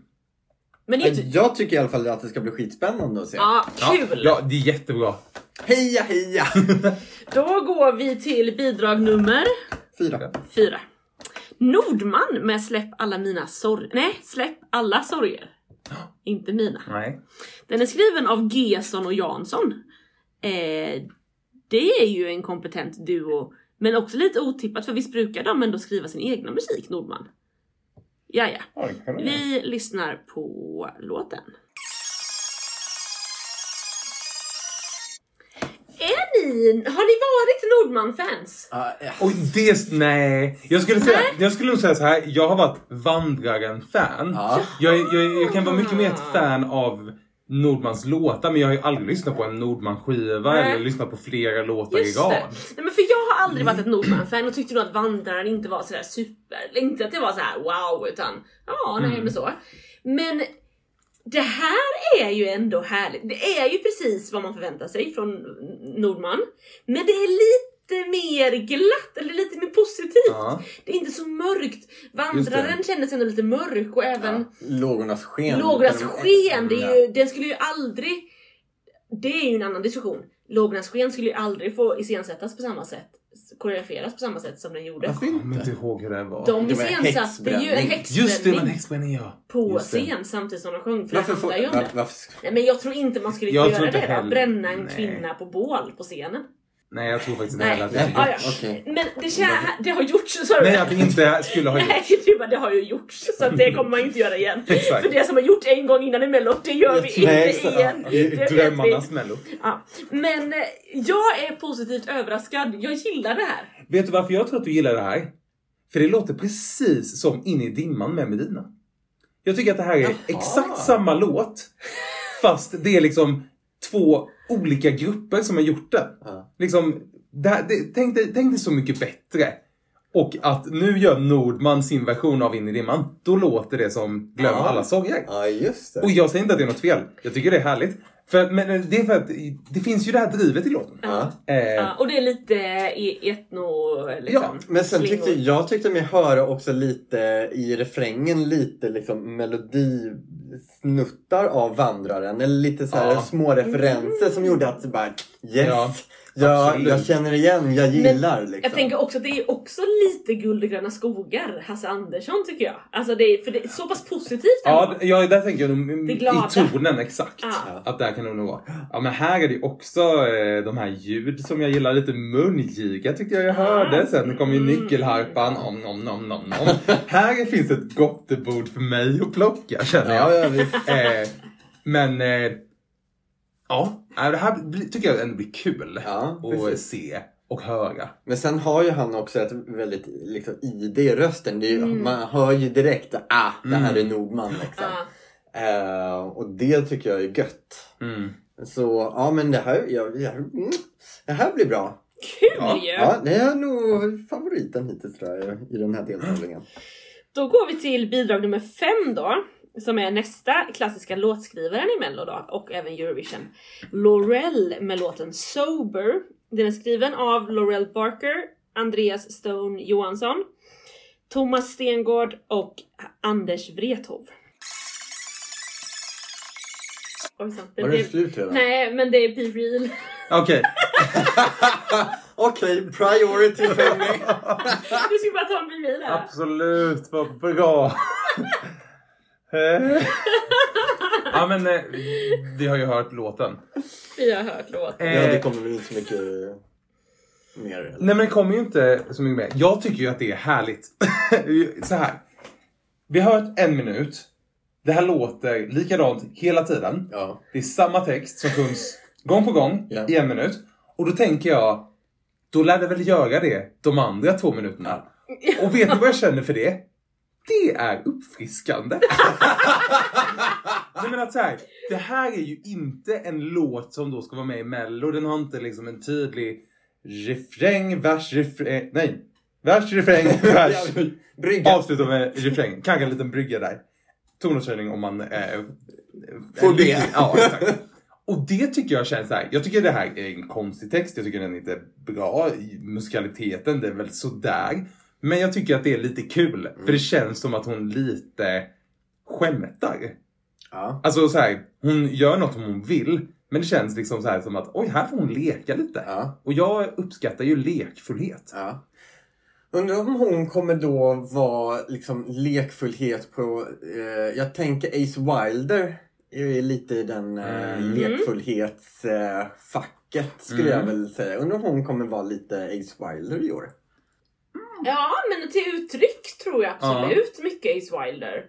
Speaker 2: Men det är ju
Speaker 3: Jag tycker i alla fall att det ska bli skitspännande att se.
Speaker 2: Ja, kul!
Speaker 1: Ja, det är jättebra.
Speaker 3: Heja heja!
Speaker 2: Då går vi till bidrag nummer
Speaker 3: Fyra.
Speaker 2: fyra. Nordman med Släpp alla mina sorger. Nej, Släpp alla sorger. [gasps] Inte mina.
Speaker 1: Nej.
Speaker 2: Den är skriven av Gesson och Jansson. Eh, det är ju en kompetent duo, men också lite otippat för visst brukar de ändå skriva sin egna musik, Nordman? Ja, ja. Vi lyssnar på låten. Är ni, har ni varit Nordman-fans?
Speaker 3: Ja, ja.
Speaker 1: Oj, det... Nej. Jag skulle, säga, jag skulle nog säga så här. Jag har varit Vandraren-fan.
Speaker 3: Ja.
Speaker 1: Jag, jag, jag kan vara mycket mer ett fan av Nordmans låtar men jag har ju aldrig lyssnat på en Nordman-skiva eller lyssnat på flera låtar
Speaker 2: Just
Speaker 1: i rad.
Speaker 2: Nej, men för jag har aldrig varit ett Nordman-fan och tyckte nog att Vandraren inte var sådär super. Inte att det var så här wow, utan ja, nej
Speaker 1: Mm.
Speaker 2: men så. Men det här är ju ändå härligt. Det är ju precis vad man förväntar sig från Nordman. Men det är lite mer glatt, eller lite mer positivt.
Speaker 1: Ja.
Speaker 2: Det är inte så mörkt. Vandraren kändes ändå lite mörk och även
Speaker 3: Ja. Lågornas sken.
Speaker 2: Lågornas sken, det är ju, den skulle ju aldrig... Det är ju en annan diskussion. Lågornas sken skulle ju aldrig få iscensättas på samma sätt, koreograferas på samma sätt som den gjorde.
Speaker 1: Jag kommer
Speaker 3: inte?
Speaker 1: ihåg hur det var.
Speaker 2: De
Speaker 3: Det var en
Speaker 2: iscensatte ju en
Speaker 3: häxbränning.
Speaker 1: Just det, det var en
Speaker 2: häxbränning
Speaker 1: ja.
Speaker 2: på scen samtidigt som de sjöng. För
Speaker 3: Varför
Speaker 2: det
Speaker 3: får...
Speaker 2: handlar ju om
Speaker 3: var-
Speaker 2: det.
Speaker 3: varför...
Speaker 2: Nej, men jag tror inte man skulle
Speaker 1: Jag
Speaker 2: göra det
Speaker 1: heller-
Speaker 2: bränna en
Speaker 1: nej.
Speaker 2: kvinna på bål på scenen.
Speaker 1: Nej, jag tror faktiskt inte
Speaker 2: Nej.
Speaker 1: heller att det är
Speaker 2: Ah, ja.
Speaker 3: Okej.
Speaker 2: Men det, kän- det har gjorts, sa du?
Speaker 1: Nej, att det inte skulle ha [laughs]
Speaker 2: Nej,
Speaker 1: gjorts.
Speaker 2: det, bara, det har ju gjorts. Så att det kommer man inte göra igen. För det som har gjort en gång innan i Mello, det gör vi inte
Speaker 3: Nej, så-
Speaker 2: igen.
Speaker 1: I Drömmarnas mello.
Speaker 2: Ja. Men eh, jag är positivt överraskad. Jag gillar det här.
Speaker 1: Vet du varför jag tror att du gillar det här? För det låter precis som In i dimman med Medina. Jag tycker att det här är
Speaker 3: Jaha.
Speaker 1: exakt samma låt. Fast det är liksom två olika grupper som har gjort det.
Speaker 3: Ja.
Speaker 1: Liksom, det, det, tänk, dig, tänk dig så mycket bättre. Och att nu gör Nordman sin version av In i dimman. Då låter det som Glöm
Speaker 3: Ja.
Speaker 1: alla sorger.
Speaker 3: Ja, just det.
Speaker 1: Och jag säger inte att det är något fel. Jag tycker det är härligt. För, men det är för att det finns ju det här drivet i låten.
Speaker 3: Ja.
Speaker 1: Eh,
Speaker 2: Ja, och det är lite etno... Liksom,
Speaker 1: Ja,
Speaker 3: Men sen tyckte jag tyckte mig höra också lite i refrängen lite liksom melodisnuttar av Vandraren. Eller lite så här
Speaker 1: Ja.
Speaker 3: små referenser som gjorde att det bara yes,
Speaker 1: Ja, absolut.
Speaker 3: jag känner igen, jag gillar liksom.
Speaker 2: Jag tänker också att det är också lite guld och gröna skogar, Hasse Andersson tycker jag. Alltså det är, för det är så pass positivt
Speaker 1: Ja, ja, där tänker jag nog i tonen exakt.
Speaker 2: Ja.
Speaker 1: Att där kan det nog vara. Ja, men här är det också eh, de här ljud som jag gillar. Lite mungiga tyckte jag jag hörde. Sen kom ju
Speaker 2: Mm.
Speaker 1: nyckelharpan. Om, nom, nom, nom, nom. här finns ett gottebord för mig att plocka känner jag.
Speaker 3: Ja, ja, visst.
Speaker 1: Eh, men eh, ja, det här tycker jag ändå blir kul
Speaker 3: Ja,
Speaker 1: att
Speaker 3: precis.
Speaker 1: se och höra.
Speaker 3: Men sen har ju han också ett väldigt liksom, ID i rösten. Det är, ju-
Speaker 2: Mm.
Speaker 3: Man hör ju direkt att ah, det här är
Speaker 1: Mm.
Speaker 3: Nordman liksom.
Speaker 2: Ja.
Speaker 3: Eh, och det tycker jag är gött.
Speaker 1: Mm.
Speaker 3: Så ja men det här, ja, ja, mm, det här blir bra.
Speaker 2: Kul
Speaker 1: Ja,
Speaker 2: ju!
Speaker 3: Ja, det är nog favoriten hittills tror jag i den här deltävlingen.
Speaker 2: Då går vi till bidrag nummer fem då. Som är nästa klassiska låtskrivaren i Mello då, och även Eurovision. Laurel med låten Sober. Den är skriven av Laurel Barker, Andreas Stone Johansson, Thomas Stengård och Anders Wrethov. Ojsan, det
Speaker 3: Var det
Speaker 2: blev...
Speaker 3: slut redan?
Speaker 2: Nej, men det är Be Real.
Speaker 1: Okej. [laughs]
Speaker 3: Okej, priority för [laughs] mig.
Speaker 2: Du ska bara ta en Be Real här.
Speaker 1: Absolut, vad bra. [laughs] Eh. [laughs] ja men eh, vi har ju hört låten.
Speaker 2: Vi har hört låten.
Speaker 3: Ja, det kommer väl inte så mycket mer. eller?
Speaker 1: Nej men det kommer ju inte så mycket mer. Jag tycker ju att det är härligt. [laughs] så här. Vi har hört en minut. Det här låter likadant hela tiden.
Speaker 3: Ja.
Speaker 1: Det är samma text som sjungs gång på gång
Speaker 3: Ja.
Speaker 1: i en minut. Och då tänker jag, då lär det väl göra det de andra två minuterna. Och vet ni vad jag känner för det? Det är uppfriskande. Nej men att så här, det här är ju inte en låt som då ska vara med i mello. Den har inte liksom en tydlig refräng, vers, refräng, nej. Vers, refräng, [laughs] vers.
Speaker 3: Brygga.
Speaker 1: Avsluta med refräng. Kanske en liten brygga där. Tonartshöjning om man... Eh,
Speaker 3: Får be.
Speaker 1: Ja, exakt. Och det tycker jag känns så här. Jag tycker det här är en konstig text. Jag tycker den är inte bra. Musikaliteten, det är väl sådär. Men jag tycker att det är lite kul. För det känns som att hon lite skämtar.
Speaker 3: Ja.
Speaker 1: Alltså så här, hon gör något som hon vill. Men det känns liksom så här som att oj, här får hon leka lite.
Speaker 3: Ja.
Speaker 1: Och jag uppskattar ju lekfullhet.
Speaker 3: Ja. Undrar om hon kommer då vara liksom lekfullhet på... Eh, jag tänker Ace Wilder är lite i den eh,
Speaker 1: Mm.
Speaker 3: lekfullhetsfacket eh, skulle
Speaker 1: Mm.
Speaker 3: jag väl säga. Undrar om hon kommer vara lite Ace Wilder i år.
Speaker 2: Ja, men till uttryck tror jag absolut mycket Ace Wilder.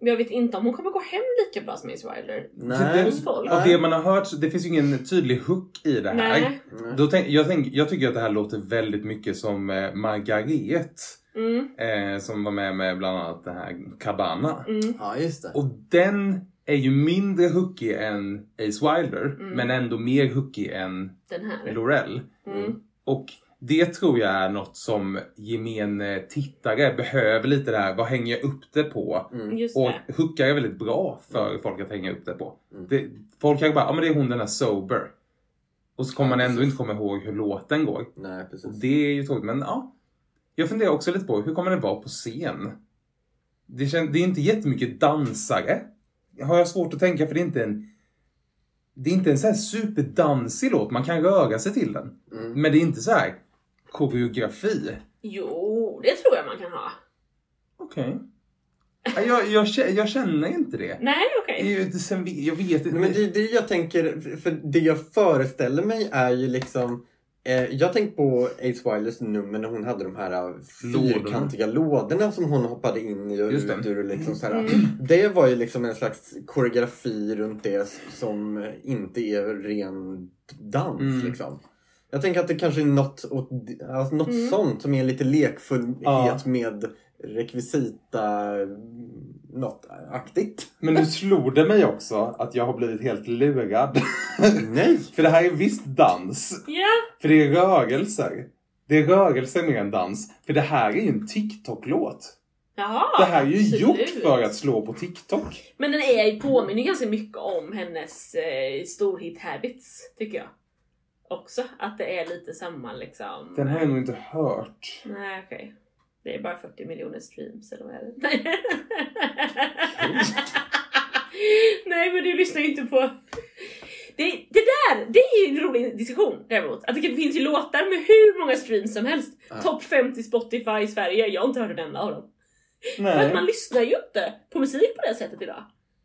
Speaker 2: Men jag vet inte om hon kommer gå hem lika bra som Ace Wilder.
Speaker 1: det-
Speaker 2: hos folk.
Speaker 1: Av det man har hört, det finns ju ingen tydlig hook i det här.
Speaker 2: Nej.
Speaker 1: Då tänk, jag, tänk, jag tycker att det här låter väldigt mycket som eh, Margaret.
Speaker 2: Mm,
Speaker 1: Eh, som var med med bland annat det här Cabana.
Speaker 2: mm.
Speaker 3: Ja, just det.
Speaker 1: Och den är ju mindre hookig än Ace Wilder.
Speaker 2: Mm.
Speaker 1: Men ändå mer hookig än
Speaker 2: Den här.
Speaker 1: Lorell.
Speaker 2: Mm.
Speaker 1: Och det tror jag är något som gemene tittare behöver lite där. Vad hänger jag upp det på?
Speaker 3: Mm.
Speaker 1: Och hookar är väldigt bra för folk att hänga upp det på.
Speaker 3: Mm.
Speaker 1: Det, folk kan bara, ja men det är hon den här sober. Och så kommer
Speaker 3: Ja,
Speaker 1: man ändå
Speaker 3: precis.
Speaker 1: inte komma ihåg hur låten går.
Speaker 3: Nej,
Speaker 1: Och
Speaker 3: precis.
Speaker 1: det är ju tråkigt, men ja. Jag funderar också lite på, hur kommer det vara på scen? Det, kän, det är inte jättemycket dansare. Har jag svårt att tänka, för det är inte en... Det är inte en så här superdansig låt, man kan röra sig till den.
Speaker 3: Mm.
Speaker 1: Men det är inte så här koreografi.
Speaker 2: Jo, det tror jag man kan ha.
Speaker 1: Okej. Ja, Jag, jag, jag känner inte det.
Speaker 2: Nej, okej.
Speaker 1: Vet- jag vet inte.
Speaker 3: Men det är det jag tänker, för det jag föreställer mig är ju liksom Eh, jag tänkte på Ace Wilders nummer när hon hade de här eh,
Speaker 1: Lådorna.
Speaker 3: fyrkantiga lådorna som hon hoppade in i och
Speaker 1: Just
Speaker 3: ut
Speaker 1: det.
Speaker 3: ur. Liksom så här.
Speaker 2: Mm.
Speaker 3: Det var ju liksom en slags koreografi runt det som inte är ren dans.
Speaker 1: Mm.
Speaker 3: Liksom. Jag tänker att det kanske är något, åt, alltså något
Speaker 2: Mm.
Speaker 3: sånt som är lite lekfullhet
Speaker 1: Ja.
Speaker 3: med rekvisita något aktigt.
Speaker 1: Men nu slog det mig också att jag har blivit helt lurad.
Speaker 3: Nej! [laughs]
Speaker 1: För det här är visst dans.
Speaker 2: Ja,
Speaker 1: För det är rörelser. Det är rörelser mer än dans. För det här är ju en TikTok-låt.
Speaker 2: jaha.
Speaker 1: Det här är ju
Speaker 2: absolut.
Speaker 1: gjort för att slå på TikTok.
Speaker 2: Men den är, påminner ganska mycket om hennes eh, storhit Habits, tycker jag. Också, att det är lite samma liksom.
Speaker 1: Den har jag nog inte hört.
Speaker 2: Nej, okej. Det är bara 40 miljoner streams, eller vad är det? [laughs] Nej. Nej, men du lyssnar ju inte på... Det, det där, det är ju en rolig diskussion däremot. Att det finns ju låtar med hur många streams som helst.
Speaker 3: Ja.
Speaker 2: Topp 50 Spotify i Sverige, jag har inte hört en enda av dem. För att
Speaker 1: Nej.
Speaker 2: man lyssnar ju inte på musik på det sättet idag.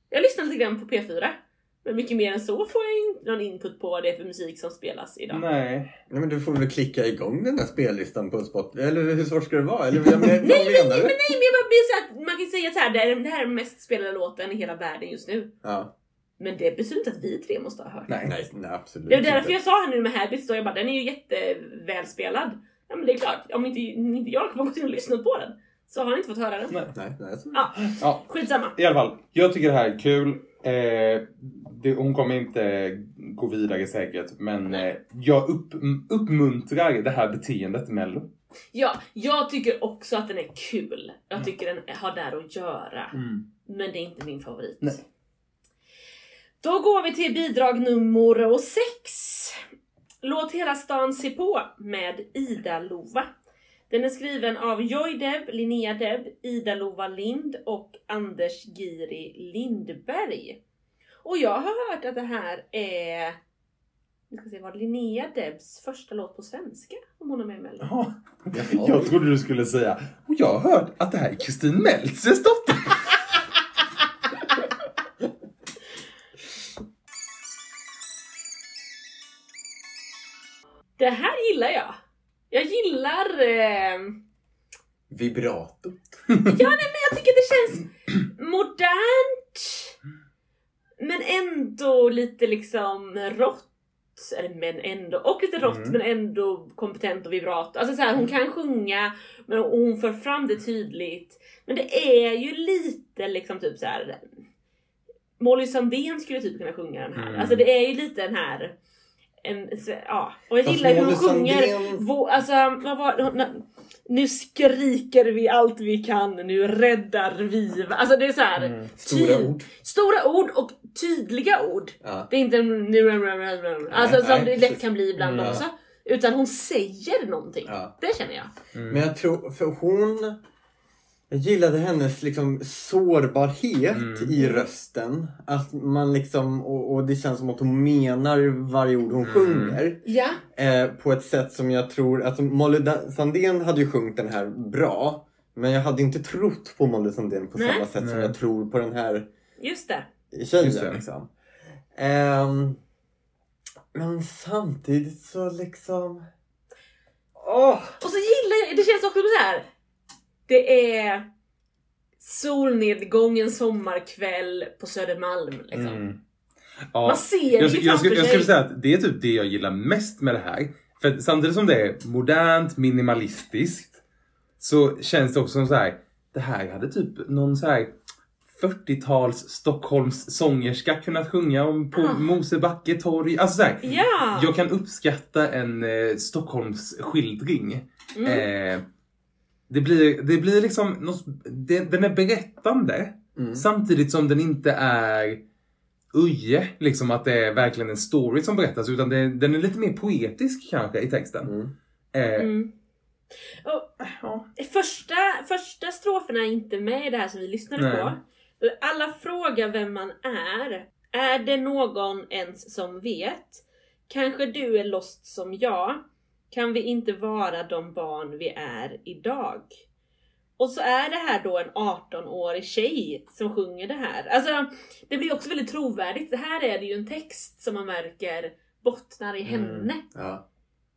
Speaker 2: Jag lyssnar lite grann på P4. Men mycket mer än så får jag inte någon input på vad det är för musik som spelas idag.
Speaker 1: Nej.
Speaker 3: Nej men du får väl klicka igång den här spellistan på Spotify. Eller hur svårt ska det vara? Eller vad, vad
Speaker 2: Nej,
Speaker 3: menar
Speaker 2: nej,
Speaker 3: du?
Speaker 2: men nej, men jag bara blir så att man kan säga så här, det är det här är den mest spelade låten i hela världen just nu.
Speaker 3: Ja.
Speaker 2: Men det betyder inte att vi tre måste ha hört den.
Speaker 1: Nej.
Speaker 3: Nej, nej absolut
Speaker 2: Det är därför
Speaker 3: inte.
Speaker 2: jag sa här nu med Habits då, jag bara den är ju jättevälspelad. Ja men det är klart, om inte, inte jag har gått in och lyssnat på den så har ni inte fått höra den.
Speaker 1: Nej.
Speaker 3: Nej, nej.
Speaker 2: Ja,
Speaker 1: Ja,
Speaker 2: skitsamma.
Speaker 1: i alla fall. Jag tycker det här är kul. Eh, det, hon kommer inte gå vidare säkert. Men eh, jag upp, uppmuntrar det här beteendet Mello.
Speaker 2: Ja, jag tycker också att den är kul. Jag tycker den har där att göra. Men det är inte min favorit.
Speaker 1: Nej.
Speaker 2: Då går vi till bidrag nummer sex. Låt hela stan se på med Ida Lova. Den är skriven av Joy Deb, Linnea Deb, Ida Lova Lind och Anders Giri Lindberg. Och jag har hört att det här är vi ska se, var Linnea Debs första låt på svenska? Om hon är med i Mello.
Speaker 1: Jaha. Jag trodde du skulle säga, och jag har hört att det här är Kristin Meltzers dotter. [laughs]
Speaker 2: Det här gillar jag. Jag gillar... Eh,
Speaker 3: Vibrato.
Speaker 2: Ja, nej, men jag tycker det känns modernt. Men ändå lite liksom rått. Eller men ändå, och lite rått
Speaker 1: Mm.
Speaker 2: men ändå kompetent och vibrato. Alltså så här, hon kan sjunga men hon för fram det tydligt. Men det är ju lite liksom typ så här. Molly Sandén skulle typ kunna sjunga den här.
Speaker 1: Mm.
Speaker 2: Alltså det är ju lite den här en, ja. Och jag gillar hur hon sjunger. Vå, alltså, vad var Nu skriker vi allt vi kan, nu räddar vi. Alltså det är så här.
Speaker 1: Mm.
Speaker 3: Stora ord.
Speaker 2: Stora ord och tydliga ord.
Speaker 3: Ja.
Speaker 2: Det är inte nu alltså
Speaker 3: Nej,
Speaker 2: som
Speaker 3: nej,
Speaker 2: det lätt
Speaker 3: precis.
Speaker 2: kan bli ibland
Speaker 1: Mm.
Speaker 2: också. Utan hon säger någonting.
Speaker 3: Ja.
Speaker 2: Det känner jag.
Speaker 1: Mm.
Speaker 3: Men jag tror, för hon... Jag gillade hennes liksom sårbarhet
Speaker 1: Mm.
Speaker 3: i rösten. Att man liksom, och, och det känns som att hon menar varje ord hon
Speaker 1: Mm.
Speaker 3: sjunger.
Speaker 2: Ja.
Speaker 3: Eh, på ett sätt som jag tror, alltså Molly Sandén hade ju sjungit den här bra. Men jag hade inte trott på Molly Sandén på
Speaker 2: Nej.
Speaker 3: samma sätt som
Speaker 1: Nej.
Speaker 3: jag tror på den här
Speaker 2: Just det.
Speaker 1: Just
Speaker 3: tjejen.
Speaker 1: det.
Speaker 3: Liksom. Ehm, men samtidigt så liksom... Åh!
Speaker 2: Och så gillar jag, det känns också så här. Det är solnedgången sommarkväll på Södermalm. Liksom.
Speaker 1: Mm. Ja.
Speaker 2: Man ser det
Speaker 1: Jag,
Speaker 2: ju
Speaker 1: jag, jag,
Speaker 2: framför
Speaker 1: jag
Speaker 2: sig.
Speaker 1: skulle säga att det är typ det jag gillar mest med det här. För samtidigt som det är modernt, minimalistiskt, så känns det också som så här. Det här hade typ någon så här 40-tals Stockholms sångerska kunnat sjunga om på
Speaker 2: Ah.
Speaker 1: Mosebacke torg. Alltså så här,
Speaker 2: Ja!
Speaker 1: Jag kan uppskatta en eh, Stockholms skildring.
Speaker 2: Mm.
Speaker 1: Eh, det, blir, det blir liksom, något, det, den är berättande
Speaker 3: Mm.
Speaker 1: samtidigt som den inte är Uje, liksom att det är verkligen en story som berättas utan det, den är lite mer poetisk kanske i texten.
Speaker 3: Mm.
Speaker 1: Eh,
Speaker 2: Mm. Och,
Speaker 1: ja.
Speaker 2: första, första stroferna är inte med i det här som vi lyssnade
Speaker 1: Nej.
Speaker 2: på. Alla frågar vem man är. Är det någon ens som vet? Kanske du är lost som jag? Kan vi inte vara de barn vi är idag? Och så är det här då en 18-årig tjej som sjunger det här. Alltså, det blir också väldigt trovärdigt. Det här är det ju en text som man märker bottnar i
Speaker 3: Mm.
Speaker 2: henne.
Speaker 3: Ja.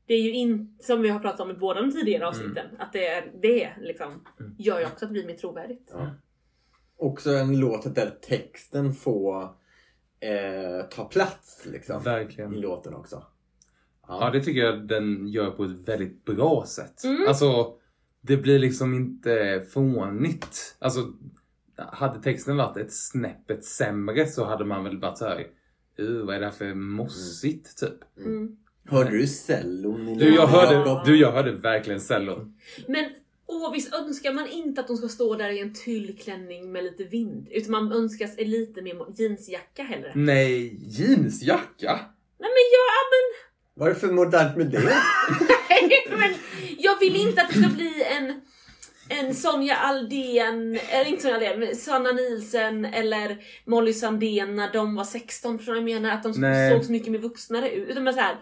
Speaker 2: Det är ju inte, som vi har pratat om i båda de tidigare avsnitten, att det, är, det liksom, gör ju också att det blir mer trovärdigt.
Speaker 3: Ja. Också en låt där texten får eh, ta plats liksom.
Speaker 1: Verkligen.
Speaker 3: I låten också.
Speaker 1: Ja, det tycker jag den gör på ett väldigt bra sätt.
Speaker 2: Mm.
Speaker 1: Alltså, det blir liksom inte fånigt. Alltså, hade texten varit ett snäppet sämre så hade man väl varit såhär, uh, vad är det här för mossigt typ.
Speaker 2: Mm.
Speaker 3: Hörde du cellon
Speaker 1: Du, jag hörde, du, jag hörde verkligen cellon.
Speaker 2: Men åh, visst önskar man inte att de ska stå där i en tyllklänning med lite vind? Utan man önskar sig lite mer jeansjacka hellre.
Speaker 1: Nej, jeansjacka?
Speaker 2: Nej men jag, men,
Speaker 3: Vad är det för modernt med det? [laughs]
Speaker 2: nej, men jag vill inte att det ska bli en en Sonja Aldén, eller inte Sonja Aldén, Sanna Nielsen eller Molly Sandén när de var 16, förstår du vad jag menar? Att de
Speaker 1: Nej.
Speaker 2: såg så mycket mer vuxnare ut. Utan men så här,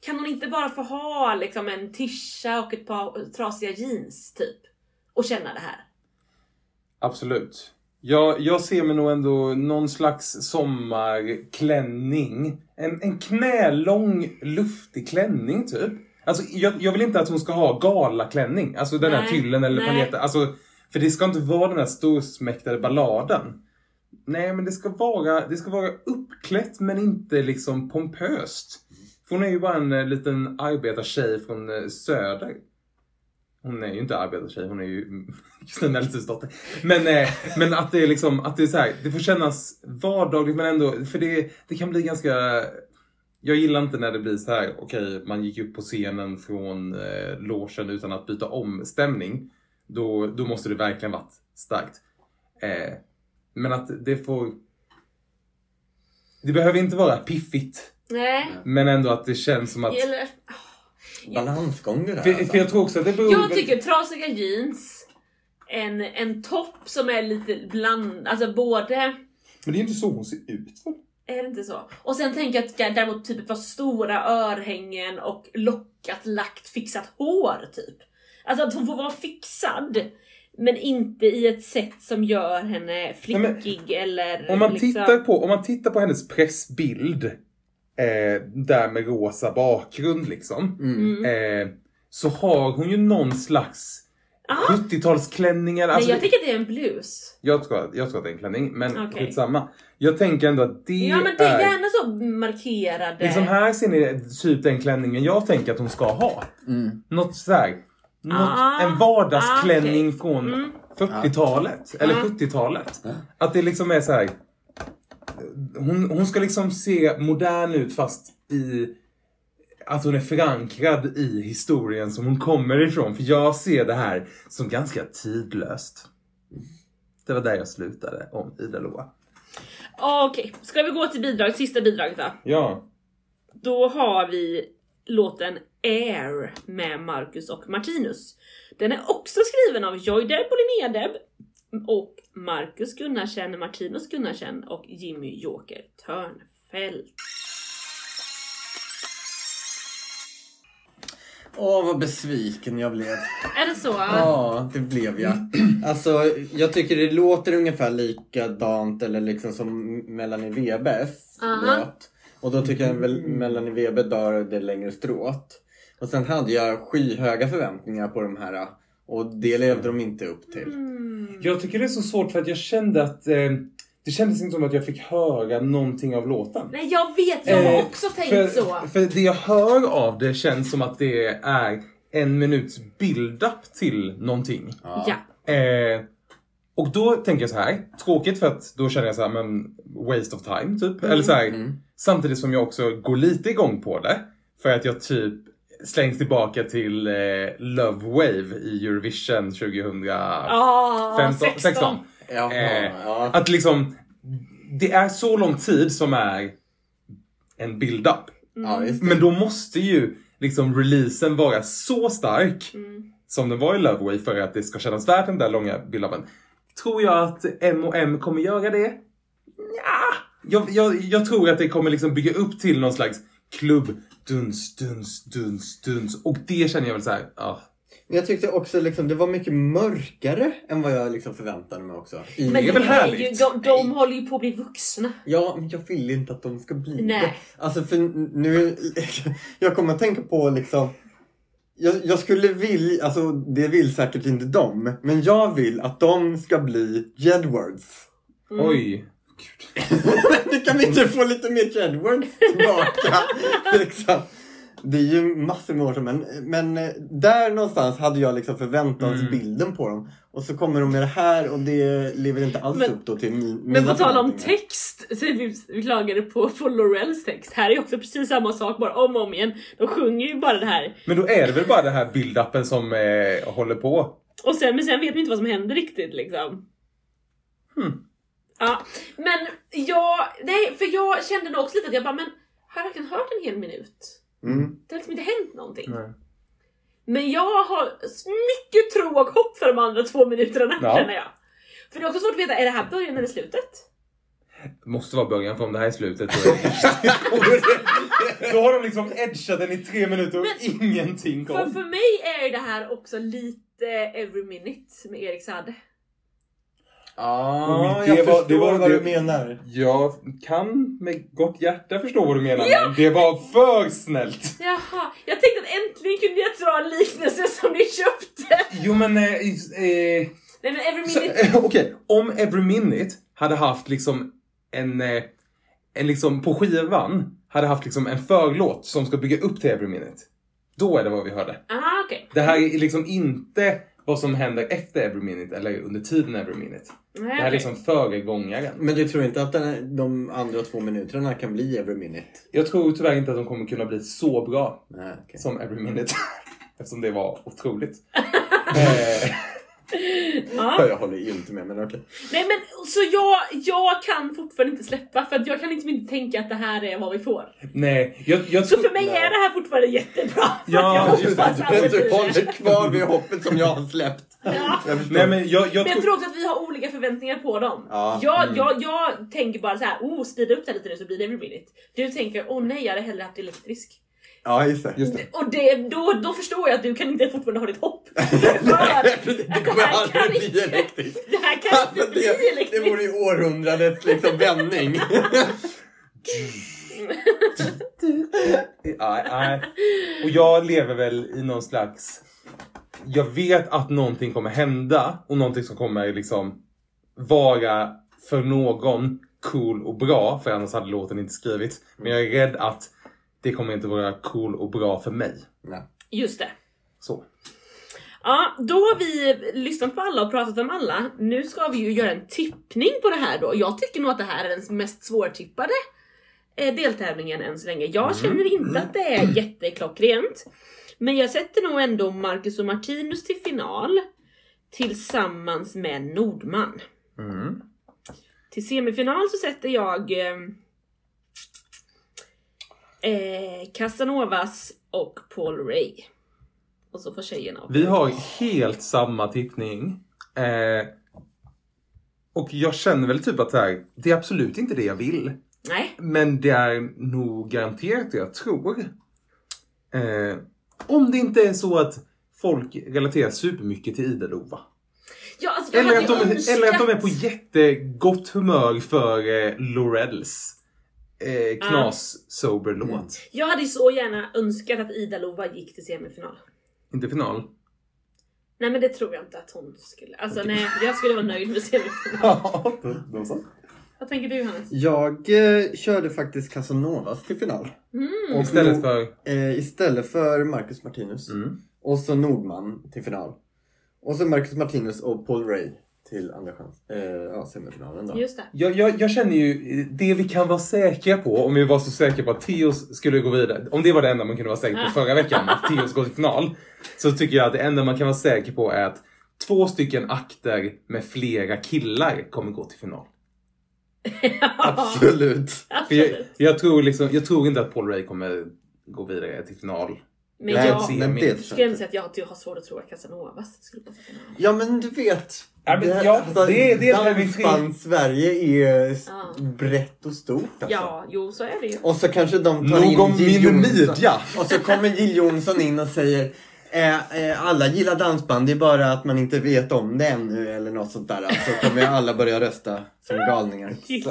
Speaker 2: kan hon inte bara få ha liksom en tisha och ett par trasiga jeans typ? Och känna det här.
Speaker 1: Absolut. Jag, jag ser mig nog ändå någon slags sommarklänning. En, en knälång luftig klänning typ. Alltså jag, jag vill inte att hon ska ha galaklänning. Alltså den här tyllen eller paljetten. Alltså, för det ska inte vara den här storsmäktade balladen. Nej men det ska vara, det ska vara uppklätt men inte liksom pompöst. För hon är ju bara en eh, liten arbetartjej från eh, söder. Hon är ju inte arbetartjej, hon är ju [laughs] Kristina Elfstedts dotter. Men, eh, men att det är liksom, att det är så här, det får kännas vardagligt men ändå, för det, det kan bli ganska jag gillar inte när det blir så här, okej, man gick upp på scenen från eh, logen utan att byta om stämning. Då, då måste det verkligen varit starkt. Eh, men att det får... Det behöver inte vara piffigt,
Speaker 2: Nej.
Speaker 1: men ändå att det känns som att...
Speaker 2: Eller,
Speaker 3: Balansgång det där
Speaker 1: För,
Speaker 3: alltså.
Speaker 1: för jag tror också att det beror...
Speaker 2: jag tycker trasiga jeans, en, en topp som är lite bland, alltså både
Speaker 1: Men det är ju inte så hon ser ut.
Speaker 2: Är det inte så? Och sen tänker jag att däremot typ ett par stora örhängen och lockat, lagt, fixat hår typ. Alltså att hon får vara fixad. Men inte i ett sätt som gör henne flickig eller
Speaker 1: Om man,
Speaker 2: liksom...
Speaker 1: tittar på, om man tittar på hennes pressbild, eh, där med rosa bakgrund liksom.
Speaker 3: Mm.
Speaker 1: Eh, så har hon ju någon slags
Speaker 2: Ah.
Speaker 1: 70-talsklänningar.
Speaker 2: Nej
Speaker 1: Alltså,
Speaker 2: jag tycker att det är en blus.
Speaker 1: jag, tror, jag tror att det är en klänning, men
Speaker 2: Okej.
Speaker 1: skitsamma. Jag tänker ändå att det,
Speaker 2: Ja men det är
Speaker 1: är...
Speaker 2: gärna så markerade.
Speaker 1: Liksom här ser ni typ den klänningen jag tänker att hon ska ha.
Speaker 3: Mm.
Speaker 1: Något sådär. Något,
Speaker 2: Ah,
Speaker 1: en vardagsklänning
Speaker 2: ah, okej.
Speaker 1: från
Speaker 2: Mm.
Speaker 1: 40-talet. Eller
Speaker 2: Ah.
Speaker 1: 70-talet.
Speaker 3: Ja.
Speaker 1: Att det liksom är så här. Hon, hon ska liksom se modern ut fast i att hon är förankrad i historien som hon kommer ifrån. För jag ser det här som ganska tidlöst. Det var där jag slutade om Ida Loa.
Speaker 2: Okej, ska vi gå till bidrag, sista bidraget då?
Speaker 1: Ja.
Speaker 2: Då har vi låten Air med Marcus och Martinus. Den är också skriven av Joy Deb och Linnea Deb och Marcus Gunnarsen, Martinus Gunnarsen och Jimmy Joker Törnfeldt.
Speaker 3: Åh, vad besviken jag blev.
Speaker 2: Är det så?
Speaker 3: Ja, det blev jag. [clears throat] Alltså, jag tycker det låter ungefär likadant eller liksom som Melanie Webers
Speaker 2: Aha.
Speaker 3: låt. Och då tycker jag väl Melanie Weber drar det längre strået. Och sen hade jag skyhöga förväntningar på de här och det levde de inte upp till.
Speaker 2: Mm.
Speaker 1: Jag tycker det är så svårt för att jag kände att eh, det kändes inte som att jag fick höra någonting av låten.
Speaker 2: Nej jag vet, jag har
Speaker 1: Eh,
Speaker 2: också tänkt
Speaker 1: för,
Speaker 2: så.
Speaker 1: För det jag hör av det känns som att det är en minuts build-up till någonting.
Speaker 2: Ja.
Speaker 1: Eh, och då tänker jag så här, tråkigt för att då känner jag så här, men waste of time typ. Eller så här,
Speaker 3: Mm.
Speaker 1: Samtidigt som jag också går lite igång på det. För att jag typ slängs tillbaka till eh, Love Wave i Eurovision 2015,
Speaker 2: Ah, 16.
Speaker 1: 16.
Speaker 3: Jaha,
Speaker 1: Eh,
Speaker 3: ja.
Speaker 1: Att liksom, det är så lång tid som är en build-up.
Speaker 3: ja, det.
Speaker 1: Men då måste ju liksom releasen vara så stark
Speaker 2: Mm.
Speaker 1: som den var i Love Wave för att det ska kännas värt den där långa build-upen. Tror jag att M&M kommer göra det? Ja, jag, jag, jag tror att det kommer liksom bygga upp till någon slags klubb duns, duns, duns, duns. Och det känner jag väl så här, ah.
Speaker 3: Men jag tyckte också liksom det var mycket mörkare än vad jag liksom förväntade mig också. I,
Speaker 2: Men
Speaker 1: Det är väl
Speaker 2: ju,
Speaker 1: härligt?
Speaker 2: de, de håller ju på att bli vuxna.
Speaker 3: Ja, men jag vill inte att de ska bli
Speaker 2: Nej.
Speaker 3: det. Alltså för nu, [laughs] jag kommer att tänka på liksom jag, jag skulle vilja, alltså det vill säkert inte de, men jag vill att de ska bli Jedwards.
Speaker 1: Oj. [laughs]
Speaker 3: Nu kan vi inte få lite mer Jedwards tillbaka. [laughs] liksom. Det är ju massor med år sedan, men, men eh, där någonstans hade jag liksom förväntansbilden på dem. Och så kommer de med det här och det lever inte alls
Speaker 2: Men-
Speaker 3: upp då till min,
Speaker 2: Men på tal om text, så är vi, vi klagade på, på Lorels text. Här är också precis samma sak, bara om och om igen. De sjunger ju bara det här.
Speaker 1: Men då är det väl bara den här build-upen som eh, håller på.
Speaker 2: Och sen, men sen vet vi inte vad som händer riktigt liksom.
Speaker 1: Hmm.
Speaker 2: Ja, men jag, nej, för jag kände nog också lite att jag bara, men har jag verkligen hört en hel minut?
Speaker 3: Mm.
Speaker 2: Det har liksom inte hänt någonting.
Speaker 1: Nej.
Speaker 2: Men jag har mycket tro och hopp för de andra två minuterna
Speaker 1: Ja.
Speaker 2: känner jag. För det är också svårt att veta, är det här början eller slutet?
Speaker 1: Måste vara början för om det här är slutet då, är [laughs] då har de liksom edgat den i tre minuter och ingenting
Speaker 2: För,
Speaker 1: kom.
Speaker 2: för mig är ju det här också lite every minute med Erik Saade.
Speaker 3: Ja,
Speaker 1: Oj,
Speaker 3: jag
Speaker 1: det var-
Speaker 3: förstår
Speaker 1: det var-
Speaker 3: vad
Speaker 1: det-
Speaker 3: du menar.
Speaker 1: Jag kan med gott hjärta förstå vad du menar men det var för snällt.
Speaker 2: Jaha, jag tänkte att äntligen kunde jag dra en liknelse som ni köpte.
Speaker 1: Jo men... Eh, eh,
Speaker 2: Nej men every
Speaker 1: så,
Speaker 2: minute.
Speaker 1: eh, [laughs] Okej, om Every Minute hade haft liksom en... Eh, en liksom på skivan hade haft liksom en förlåt som ska bygga upp till Every Minute. Då är det vad vi hörde.
Speaker 2: Ah, okej.
Speaker 1: Det här är liksom inte vad som händer efter Every Minute eller under tiden Every Minute.
Speaker 2: Nej,
Speaker 1: Det här är liksom föregångaren.
Speaker 3: Men du tror inte att den, de andra två minuterna kan bli every minute?
Speaker 1: Jag tror tyvärr inte att de kommer kunna bli så bra
Speaker 3: Nej, okej.
Speaker 1: som Every Minute. [laughs] Eftersom det var otroligt. [laughs]
Speaker 2: Ja.
Speaker 3: Jag håller inte med, men okej.
Speaker 2: Nej men så jag, jag kan fortfarande inte släppa för att jag kan liksom inte tänka att det här är vad vi får.
Speaker 1: nej, jag, jag
Speaker 2: Så för mig
Speaker 3: nej.
Speaker 2: är det här fortfarande jättebra. För
Speaker 1: Ja,
Speaker 2: att jag
Speaker 1: just det.
Speaker 3: Du håller kvar vid hoppet som jag har släppt.
Speaker 2: Ja.
Speaker 3: Jag.
Speaker 1: Nej men jag, jag
Speaker 2: Men jag
Speaker 1: tror...
Speaker 2: också att vi har olika förväntningar på dem.
Speaker 3: Ja,
Speaker 2: Jag,
Speaker 1: mm.
Speaker 2: jag, jag tänker bara så här, oh speeda upp det lite nu så blir det every minute. Du tänker, åh nej jag hade hellre haft elektrisk.
Speaker 3: Ja, just det.
Speaker 1: Just det.
Speaker 2: Och det, då, då förstår jag att du kan inte fortfarande ha ditt hopp. [laughs] För
Speaker 3: Det kommer
Speaker 2: här
Speaker 3: aldrig
Speaker 2: kan
Speaker 3: bli
Speaker 2: inte-
Speaker 3: elektriskt.
Speaker 2: Det här kan
Speaker 3: Alltså,
Speaker 2: inte bli
Speaker 3: det, det
Speaker 2: elektriskt.
Speaker 3: vore ju århundradets liksom vändning.
Speaker 1: Nej, [laughs] nej. Och jag lever väl i någon slags... Jag vet att någonting kommer hända och någonting som kommer liksom vara för någon cool och bra, för annars hade låten inte skrivits. Men jag är rädd att det kommer inte vara cool och bra för mig.
Speaker 3: Nej.
Speaker 2: Just det.
Speaker 1: Så.
Speaker 2: Ja, då har vi lyssnat på alla och pratat om alla. Nu ska vi ju göra en tippning på det här då. Jag tycker nog att det här är den mest svårtippade eh, deltävlingen än så länge. Jag känner inte att det är jätteklockrent. Men jag sätter nog ändå Marcus och Martinus till final tillsammans med Nordman.
Speaker 1: Mm.
Speaker 2: Till semifinal så sätter jag eh, Casanovas och Paul Ray. Och så får tjejerna
Speaker 1: Vi har helt samma tippning. Eh, och jag känner väl typ att så här, det är absolut inte det jag vill.
Speaker 2: Nej,
Speaker 1: Men det är nog garanterat det jag tror. Eh, om det inte är så att folk relaterar supermycket till Ida-Lova.
Speaker 2: ja, alltså,
Speaker 1: Eller att, de,
Speaker 2: önskat...
Speaker 1: eller att de är på jättegott humör för eh, Lorels eh, knas-sober-låt.
Speaker 3: Mm.
Speaker 2: Jag hade ju så gärna önskat att Ida Lova gick till semifinal.
Speaker 1: Inte final.
Speaker 2: Nej men det tror jag inte att hon skulle. Alltså nej, jag skulle vara nöjd med semifinal. [laughs]
Speaker 1: Ja, de sa.
Speaker 2: Vad tänker du Hannes?
Speaker 3: Jag eh, körde faktiskt Casanovas till final.
Speaker 2: Mm.
Speaker 1: Istället för...
Speaker 3: Eh, istället för Marcus Martinus.
Speaker 1: Mm.
Speaker 3: Och så Nordman till final. Och så Marcus Martinus och Paul Ray till andra chans. Eh, ja, semifinalen då.
Speaker 2: Just det.
Speaker 1: Jag, jag, jag känner ju, det vi kan vara säkra på, om vi var så säkra på att Teos skulle gå vidare, om det var det enda man kunde vara säker på förra veckan, att Teos går till final, så tycker jag att det enda man kan vara säker på är att två stycken akter med flera killar kommer gå till final. [laughs]
Speaker 3: Absolut.
Speaker 1: För jag,
Speaker 2: Absolut.
Speaker 1: jag, tror liksom, jag tror inte att Paul Ray kommer gå vidare till final.
Speaker 2: Men jag
Speaker 3: men det
Speaker 2: jag skulle säga att jag, jag har svårt att tro att Casanovas skulle gå till final.
Speaker 3: Ja men du vet.
Speaker 1: Ja, men ja, det är- det är min tre-
Speaker 3: Dansband Sverige är
Speaker 2: Ja.
Speaker 3: brett och stort alltså.
Speaker 2: Ja, jo så är det ju.
Speaker 3: Och så kanske de tar
Speaker 1: Nog om
Speaker 3: in Jill
Speaker 1: midja.
Speaker 3: Och så kommer Jill Johnson in och säger eh, eh, alla gillar dansband, det är bara att man inte vet om det ännu eller något sånt där. Så kommer alla börja rösta som galningar. [laughs]
Speaker 2: Jill.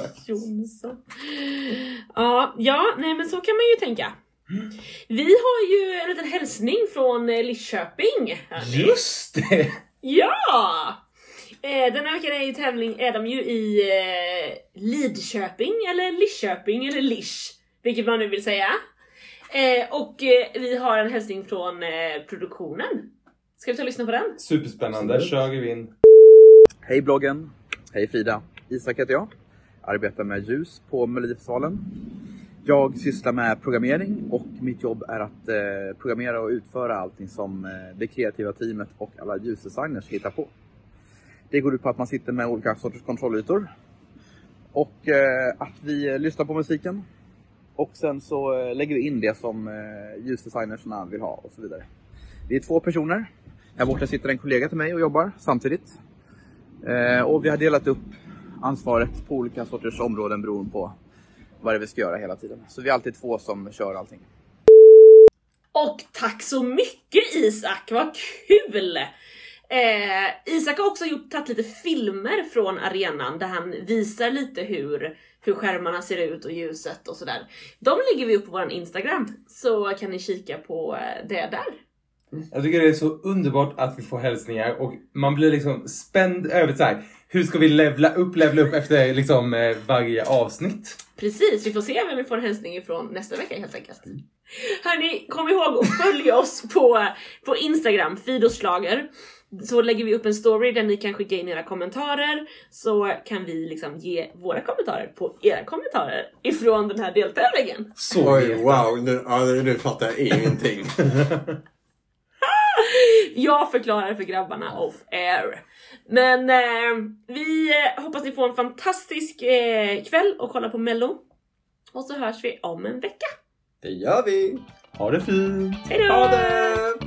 Speaker 2: Ja, ja, nej men så kan man ju tänka. Vi har ju en liten hälsning från eh, Lidköping.
Speaker 1: Just det!
Speaker 2: Ja! Eh, denna veckan är, ju tävling, är de ju i eh, Lidköping, eller Lidköping, eller Lisch, vilket man nu vill säga. Och vi har en hälsning från produktionen. Ska vi ta och lyssna på den?
Speaker 1: Superspännande.
Speaker 3: Absolut.
Speaker 1: Kör vi in.
Speaker 4: Hej bloggen! Hej Frida! Isak heter jag. Arbetar med ljus på Melodifestivalen. Jag sysslar med programmering och mitt jobb är att eh, programmera och utföra allting som eh, det kreativa teamet och alla ljusdesigners hittar på. Det går ut på att man sitter med olika sorters kontrollytor och eh, att vi eh, lyssnar på musiken och sen så eh, lägger vi in det som eh, ljusdesignerserna vill ha och så vidare. Vi är två personer. Här borta sitter en kollega till mig och jobbar samtidigt. Och vi har delat upp ansvaret på olika sorters områden beroende på vad det är vi ska göra hela tiden. Så vi är alltid två som kör allting.
Speaker 2: Och tack så mycket Isak, vad kul! Eh, Isak har också gjort, tagit lite filmer från arenan där han visar lite hur, hur skärmarna ser ut och ljuset och sådär. De lägger vi upp på vår Instagram, så kan ni kika på eh, det där.
Speaker 1: Jag tycker det är så underbart att vi får hälsningar och man blir liksom spänd över så här. Hur ska vi levla upp, levla upp efter liksom eh, varje avsnitt?
Speaker 2: Precis, vi får se vem vi får en hälsning ifrån nästa vecka helt enkelt. Hörni, kom ihåg att följa oss på, på Instagram, Fidoslager. Så lägger vi upp en story där ni kan skicka in era kommentarer så kan vi liksom ge våra kommentarer på era kommentarer ifrån den här deltävlingen.
Speaker 1: Så
Speaker 3: Oj, wow, nu, ja, nu fattar jag ingenting. [laughs] [laughs]
Speaker 2: Jag förklarar för grabbarna off air. Men eh, vi eh, hoppas ni får en fantastisk eh, kväll och kolla på mello. Och så hörs vi om en vecka.
Speaker 3: Det gör vi!
Speaker 1: Ha det fint!
Speaker 2: Hejdå!
Speaker 3: Ha det!